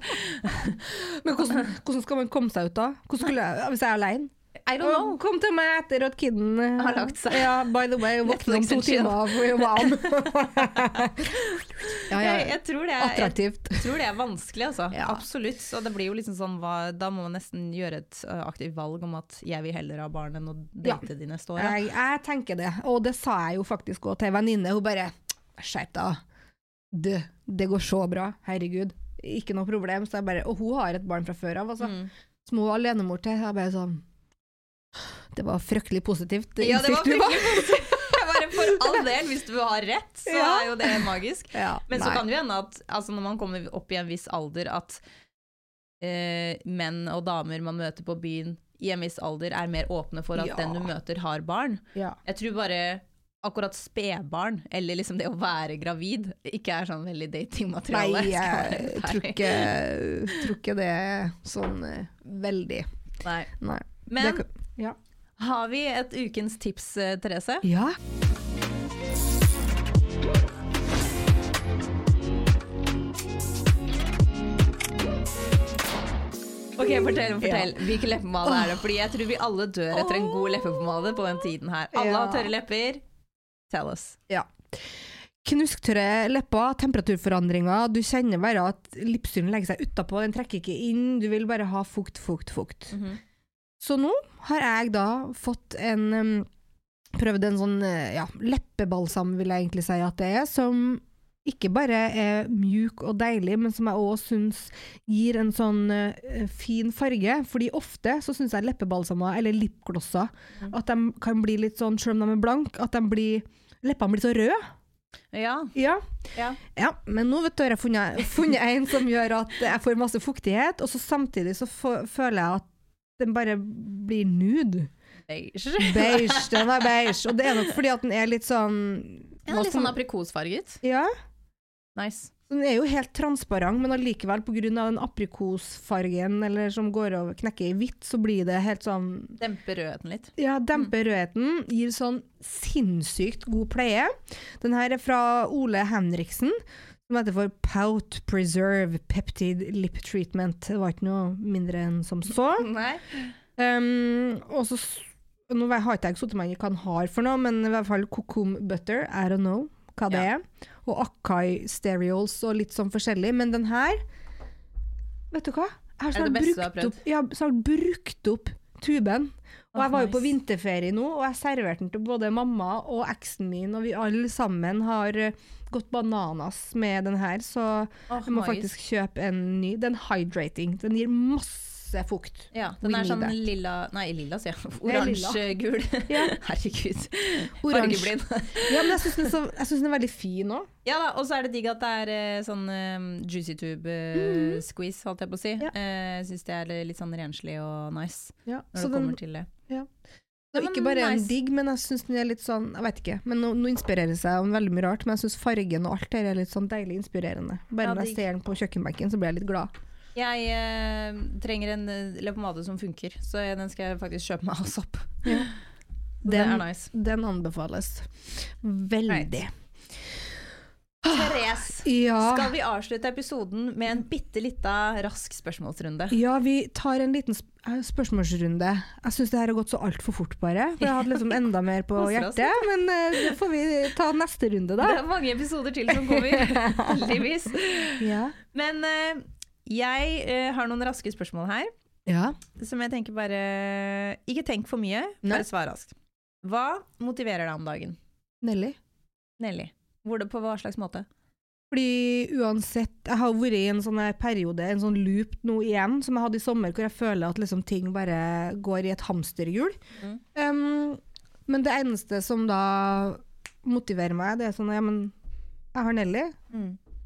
Men hvordan, hvordan skal man komme seg ut da? Jeg, hvis jeg er alene? I don't know. Kom til meg etter at kiden eh, Har lagt seg. Ja, by the way, våkne om to timer for wow. ja, ja. jeg, tror det er, jeg tror det er vanskelig, altså. Ja. Absolutt. Så det blir jo liksom sånn, da må man nesten gjøre et aktivt valg om at jeg vil heller ha barn enn å date de neste åra. Jeg, jeg tenker det, og det sa jeg jo faktisk også til en venninne. Hun bare Skjerp deg. Du, det går så bra. Herregud. Ikke noe problem. Bare, og hun har et barn fra før av. Altså. Mm. Små alenemor til. Jeg bare sånn Det var fryktelig positivt. Ja, det var fryktelig positivt. Bare for all del, hvis du har rett, så Ja. er jo det magisk. Ja, Men så nei. kan det hende at altså når man kommer opp i en viss alder, at eh, menn og damer man møter på byen i en viss alder, er mer åpne for at Ja. den du møter, har barn. ja. Jeg tror bare akkurat spedbarn, eller liksom det å være gravid, ikke er sånn veldig datingmateriale. Nei, jeg tror ikke, tror ikke det er sånn eh, veldig Nei. Nei. Men kan- ja. har vi et ukens tips, eh, Therese? ja. Ok, Fortell, fortell. Hvilken leppepomade er det? Fordi jeg tror vi alle dør etter en god leppepomade på den tiden her. Alle Ja. har tørre lepper. Tell us. ja. Knusktørre lepper, temperaturforandringer. Du kjenner bare at lipsyren legger seg utapå, den trekker ikke inn. Du vil bare ha fukt, fukt, fukt. Så nå har jeg da fått en Prøvd en sånn eh, ja, leppebalsam, vil jeg egentlig si at det er, som ikke bare er mjuk og deilig, men som jeg òg syns gir en sånn uh, fin farge. Fordi ofte så syns jeg leppebalsamer, eller lipglosser, Mm. at de kan bli litt sånn, selv om de er blanke, at blir Leppene blir så røde. Ja. Ja. Ja. ja. Men nå vet du, har jeg funnet, funnet en som gjør at jeg får masse fuktighet, og så samtidig så føler jeg at den bare blir nude. Beige. Beige, den er beige. Og det er nok fordi at den er litt sånn Ja, litt sånn aprikosfarget. Ja, Nice. den er jo helt transparent, men allikevel pga. den aprikosfargen eller som går og knekker i hvitt, så blir det helt sånn Demper rødheten litt. Ja, demper rødheten, gir sånn sinnssykt god pleie. Den her er fra Ole Henriksen, som heter for Pout Preserve Peptid Lip Treatment. Det var ikke noe mindre enn som så. Nei. Um, og så Nå har ikke jeg sittet meg inn i hva den har for noe, men i hvert fall kokum Butter, I don't know hva det er. Og Akai Stereols og litt sånn forskjellig. Men den her Vet du hva? Jeg har snart brukt opp, jeg har snart brukt opp tuben. Og jeg var jo på vinterferie nå, og jeg serverte den til både mamma og eksen min, og vi alle sammen har eh, gått bananas med den her, så oh, jeg må nice. faktisk kjøpe en ny. Den hydrating. Den gir masse fukt. Ja, den er sånn lilla Nei, lilla, sier jeg. Det. Oransje-gul. Ja. Herregud. Fargeblind. Ja, men jeg syns den, jeg den er veldig fin òg. Ja da, og så er det digg at det er eh, sånn um, juicy tube-squeeze, holdt jeg på å si. Ja. Uh, syns det er litt sånn renslig og nice Ja, når så det den, til det. det er ikke bare en digg, men jeg syns den er litt sånn Jeg vet ikke, men nå, nå inspirerer det seg om veldig mye rart, men jeg syns fargen og alt der er litt sånn deilig inspirerende. Bare Ja, når jeg ser den på kjøkkenbenken, så blir jeg litt glad. Jeg eh, trenger en eh, leppepomade som funker, så jeg- den skal jeg faktisk kjøpe meg av sopp. Ja. Den, det er nice. den anbefales veldig. Therese, Ja. skal vi avslutte episoden med en bitte lita rask spørsmålsrunde? Ja, vi tar en liten sp eh, spørsmålsrunde. Jeg syns det her har gått så altfor fort, bare. For jeg hadde liksom enda mer på hjertet. Men så uh, får vi ta neste runde, da. Det er mange episoder til som kommer, heldigvis. Ja. Men eh, jeg eh, har noen raske spørsmål her, ja. som jeg tenker bare Ikke tenk for mye, bare svar raskt. Hva motiverer deg om dagen? Nelly. Nelly. Hvor på hva slags måte? Fordi uansett Jeg har vært i en sånn periode, en sånn loop nå igjen, som jeg hadde i sommer, hvor jeg føler at liksom ting bare går i et hamsterhjul. Mm. Um, men det eneste som da motiverer meg, det er sånn Ja, men jeg har Nelly,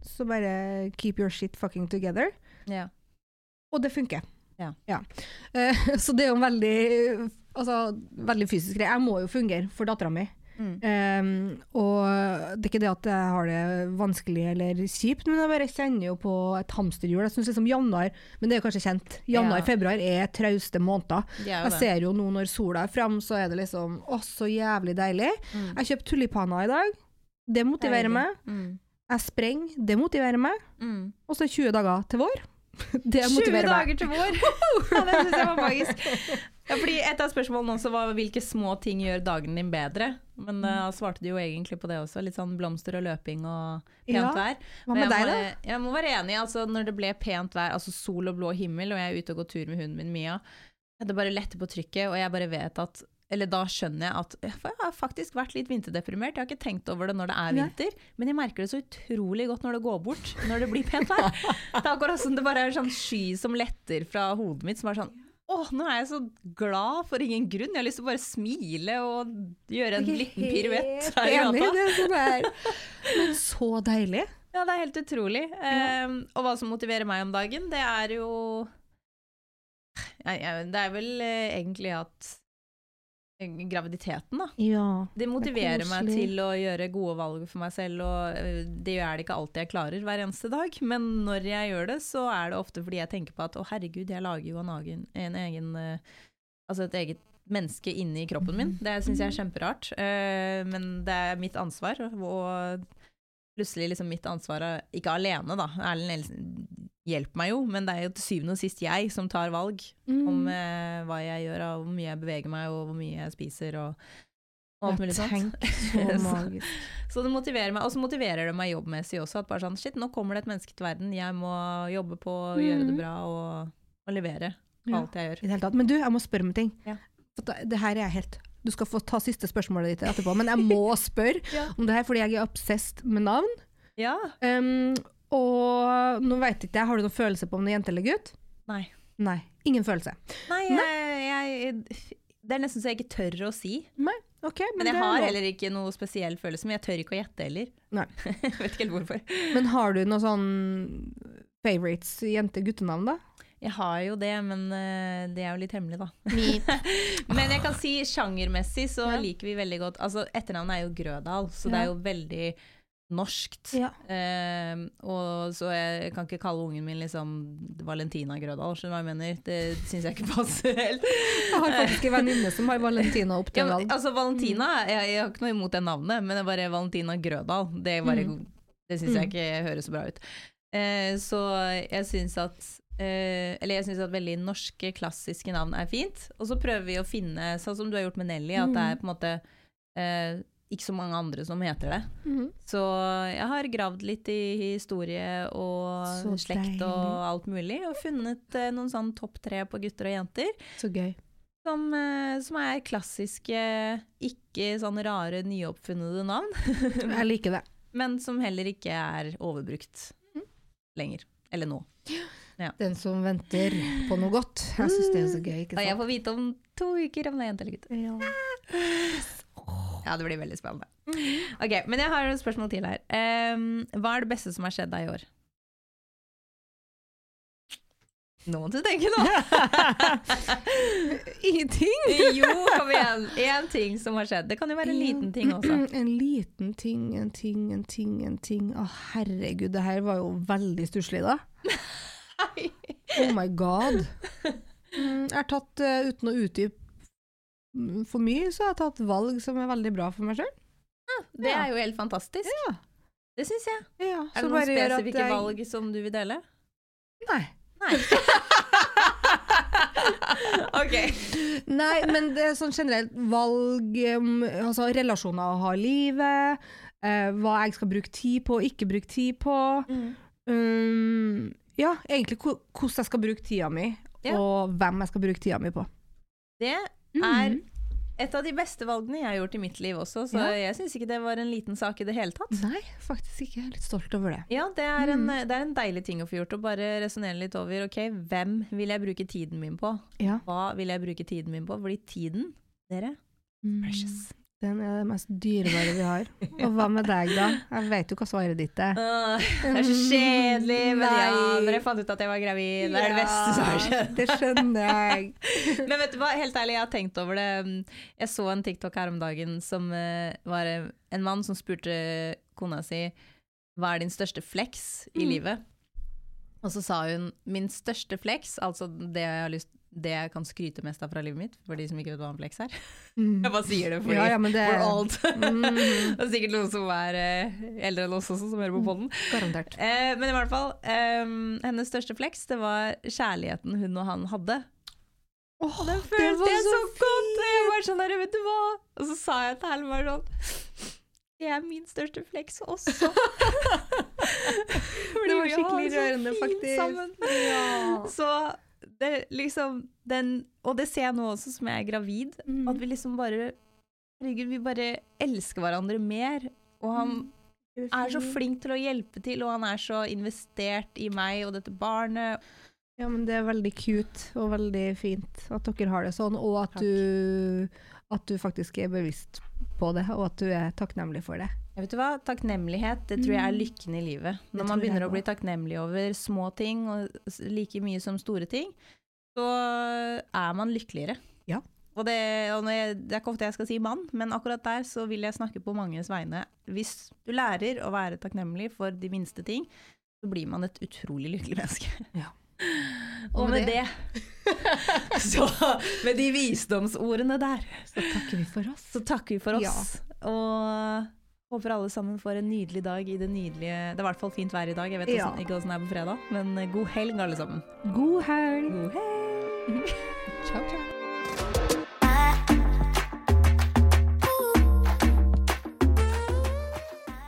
så bare keep your shit fucking together. Ja. Og det funker. Ja. Eh, så det er jo en veldig, altså, veldig fysisk greie. Jeg må jo fungere for dattera mi. Mm. Um, og det er ikke det at jeg har det vanskelig eller kjipt, men jeg bare kjenner jo på et hamsterhjul. Jeg synes liksom januar, men det er jo kanskje kjent, januar Ja. er trauste måneder. Er Jeg ser jo nå når sola er fram, så er det liksom å, så jævlig deilig. Mm. Jeg kjøpte tulipaner i dag. Det motiverer Deilig. meg. Mm. Jeg sprenger. Det motiverer meg. Mm. Og så er 20 dager til vår. Det 20 motiverer meg. dager til vår! ja, det syns jeg var magisk. Ja, fordi Et av spørsmålene også var hvilke små ting gjør dagen din bedre. Men da svarte du jo egentlig på det også. Litt sånn blomster og løping og pent Ja. vær. Hva med jeg deg, da? Jeg må være enig. altså Når det ble pent vær, altså sol og blå himmel, og jeg er ute og går tur med hunden min Mia, det bare letter på trykket, og jeg bare vet at eller da skjønner jeg at jeg har faktisk vært litt vinterdeprimert. Jeg har ikke tenkt over det når det er Nei. vinter, men jeg merker det så utrolig godt når det går bort, når det blir pent vær. Det er akkurat som det bare er en sånn sky som letter fra hodet mitt, som er sånn Åh, nå er jeg så glad for ingen grunn. Jeg har lyst til å bare smile og gjøre en liten piruett her i gata. det er sånn. Men så deilig. Ja, det er helt utrolig. Um, og hva som motiverer meg om dagen, det er jo jeg, jeg, Det er vel eh, egentlig at Graviditeten, da. Ja. Det motiverer meg til å gjøre gode valg for meg selv, og eh, det er det ikke alltid jeg klarer hver eneste dag. Men når jeg gjør det, så er det ofte fordi jeg tenker på at å herregud, jeg lager jo en egen, en egen eh, Altså et eget menneske inni kroppen min. Det syns jeg er kjemperart. eh, men det er mitt ansvar, og plutselig liksom mitt ansvar ikke alene, da. Erlend hjelper meg jo, men det er jo til syvende og sist jeg som tar valg Mm. om eh, hva jeg gjør, og hvor mye jeg beveger meg, og hvor mye jeg spiser, og, og alt mulig sånt. Så magisk. Så det motiverer meg, og så motiverer det meg jobbmessig også. At bare sånn, shit, nå kommer det et menneske til verden, jeg må jobbe på å gjøre det Mhm. bra og, og levere på Ja. alt jeg gjør. I det hele tatt. Men du, jeg må spørre om ting. Ja. Det her er jeg helt Du skal få ta siste spørsmålet ditt etterpå, men jeg må spørre Ja. om det her fordi jeg er obsessed med navn. Ja. Um, og nå vet ikke jeg, har du noen følelse på om det er jente eller gutt? Nei. Nei. Ingen følelse. Nei, jeg, jeg, det er nesten så jeg ikke tør å si. Nei. Ok, men, Men jeg har heller ikke noe spesiell følelse, men jeg tør ikke å gjette heller. Nei. jeg vet ikke helt hvorfor. Men har du noen sånn favorites jente-guttenavn, da? Jeg har jo det, men uh, det er jo litt hemmelig, da. men jeg kan si sjangermessig så Ja. liker vi veldig godt Altså, etternavnet er jo Grødal, så det er jo veldig norskt. Ja. Eh, og så jeg kan ikke kalle ungen min liksom Valentina Grødal, skjønner du hva jeg mener? Det syns jeg ikke passer helt. Jeg har faktisk en venninne som har Valentina Ja, Oppdal. men, altså Valentina, jeg, jeg har ikke noe imot det navnet, men det er bare Valentina Grødal. Det, bare, Mm. det syns jeg Mm. ikke høres så bra ut. Eh, så jeg syns at eh, Eller jeg syns at veldig norske, klassiske navn er fint. Og så prøver vi å finne, sånn som du har gjort med Nelly, at det er på en måte eh, ikke så mange andre som heter det. Mhm. Så jeg har gravd litt i historie og Så slekt deilig. og alt mulig, og funnet eh, noen sånn topp tre på gutter og jenter. Så gøy. Som, eh, som er klassiske, ikke sånn rare, nyoppfunnede navn, Jeg liker det. men som heller ikke er overbrukt Mm. lenger. Eller nå. Den som venter på noe godt. Jeg syns det er så gøy, ikke Og jeg får vite om to uker om det er jente eller gutt. Ja. Ja, det blir veldig spennende. Ok, Men jeg har et spørsmål til her. Um, hva er det beste som har skjedd deg i år? Nå må du tenke nå! Ingenting! jo, kom igjen. Én ting som har skjedd. Det kan jo være en liten ting også. En liten ting, en ting, en ting, en ting. Å, herregud, det her var jo veldig stusslig, da. Oh my god. Mm, Jeg har tatt, eh, uten å utdype for mye, så har jeg tatt valg som er veldig bra for meg sjøl. Det er jo helt fantastisk. Det syns jeg. Ja, Er det noen spesifikke valg som du vil dele? Nei. Nei. ok. Nei, men det er sånn generelt valg, um, altså relasjoner å ha i livet, eh, hva jeg skal bruke tid på og ikke bruke tid på. Um, ja, egentlig hvordan jeg skal bruke tida mi, Ja. og hvem jeg skal bruke tida mi på. Det er et av de beste valgene jeg har gjort i mitt liv også, så Ja. jeg syns ikke det var en liten sak i det hele tatt. Nei, faktisk ikke. Jeg er litt stolt over det. Ja, det er, en, det er en deilig ting å få gjort, å bare resonnere litt over ok, hvem vil jeg bruke tiden min på? Ja. Hva vil jeg bruke tiden min på? Fordi tiden, dere Precious. Den er det mest dyrebare vi har. Og hva med deg, da? Jeg vet jo hva svaret ditt er. Åh, det er så kjedelig, men ja, Nei. når jeg fant ut at jeg var gravid, det er det beste som har skjedd. Det skjønner jeg. Men vet du hva, helt ærlig, jeg har tenkt over det. Jeg så en TikTok her om dagen som eh, var eh, en mann som spurte kona si hva er din største flex i livet? Og så sa hun min største flex, altså det jeg, har lyst, det jeg kan skryte mest av fra livet mitt, for de som ikke vet hva en er. Mm. Jeg bare sier det fordi Ja, ja, det- we're old. mm. det er sikkert noen som er eh, eldre enn oss også, som hører på podden. Garantert. Eh, men i hvert fall, eh, hennes største flex, det var kjærligheten hun og han hadde. Åh, Den følte jeg så godt! Og jeg var sånn der, vet du hva? Og så sa jeg til bare sånn Det er min største flex også. Det var skikkelig rørende, faktisk. Ja. Så det liksom den, Og det ser jeg nå også som jeg er gravid, Mm. at vi liksom bare Herregud, vi bare elsker hverandre mer. Og han er så flink til å hjelpe til, og han er så investert i meg og dette barnet. Ja, men det er veldig cute og veldig fint at dere har det sånn, og at du, at du faktisk er bevisst på det, og at du er takknemlig for det. Jeg vet du hva? Takknemlighet det tror jeg er lykken i livet. Når man begynner å bli takknemlig over små ting, og like mye som store ting, så er man lykkeligere. Ja. Og, det, og når jeg, det er ikke ofte jeg skal si mann, men akkurat der så vil jeg snakke på manges vegne. Hvis du lærer å være takknemlig for de minste ting, så blir man et utrolig lykkelig menneske. Ja. Og med det, så med de visdomsordene der, Så takker vi for oss. så takker vi for oss. Og håper alle sammen får en nydelig dag i det nydelige Det er i hvert fall fint vær i dag. Jeg vet Ja. hvordan- ikke åssen det er på fredag, men eh, god helg, alle sammen. God helg! God helg! Ciao, ciao.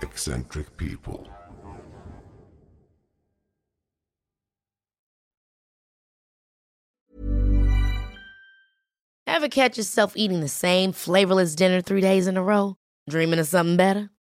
Eccentric people. Ever catch yourself eating the same flavorless dinner three days in a row? Dreaming of something better?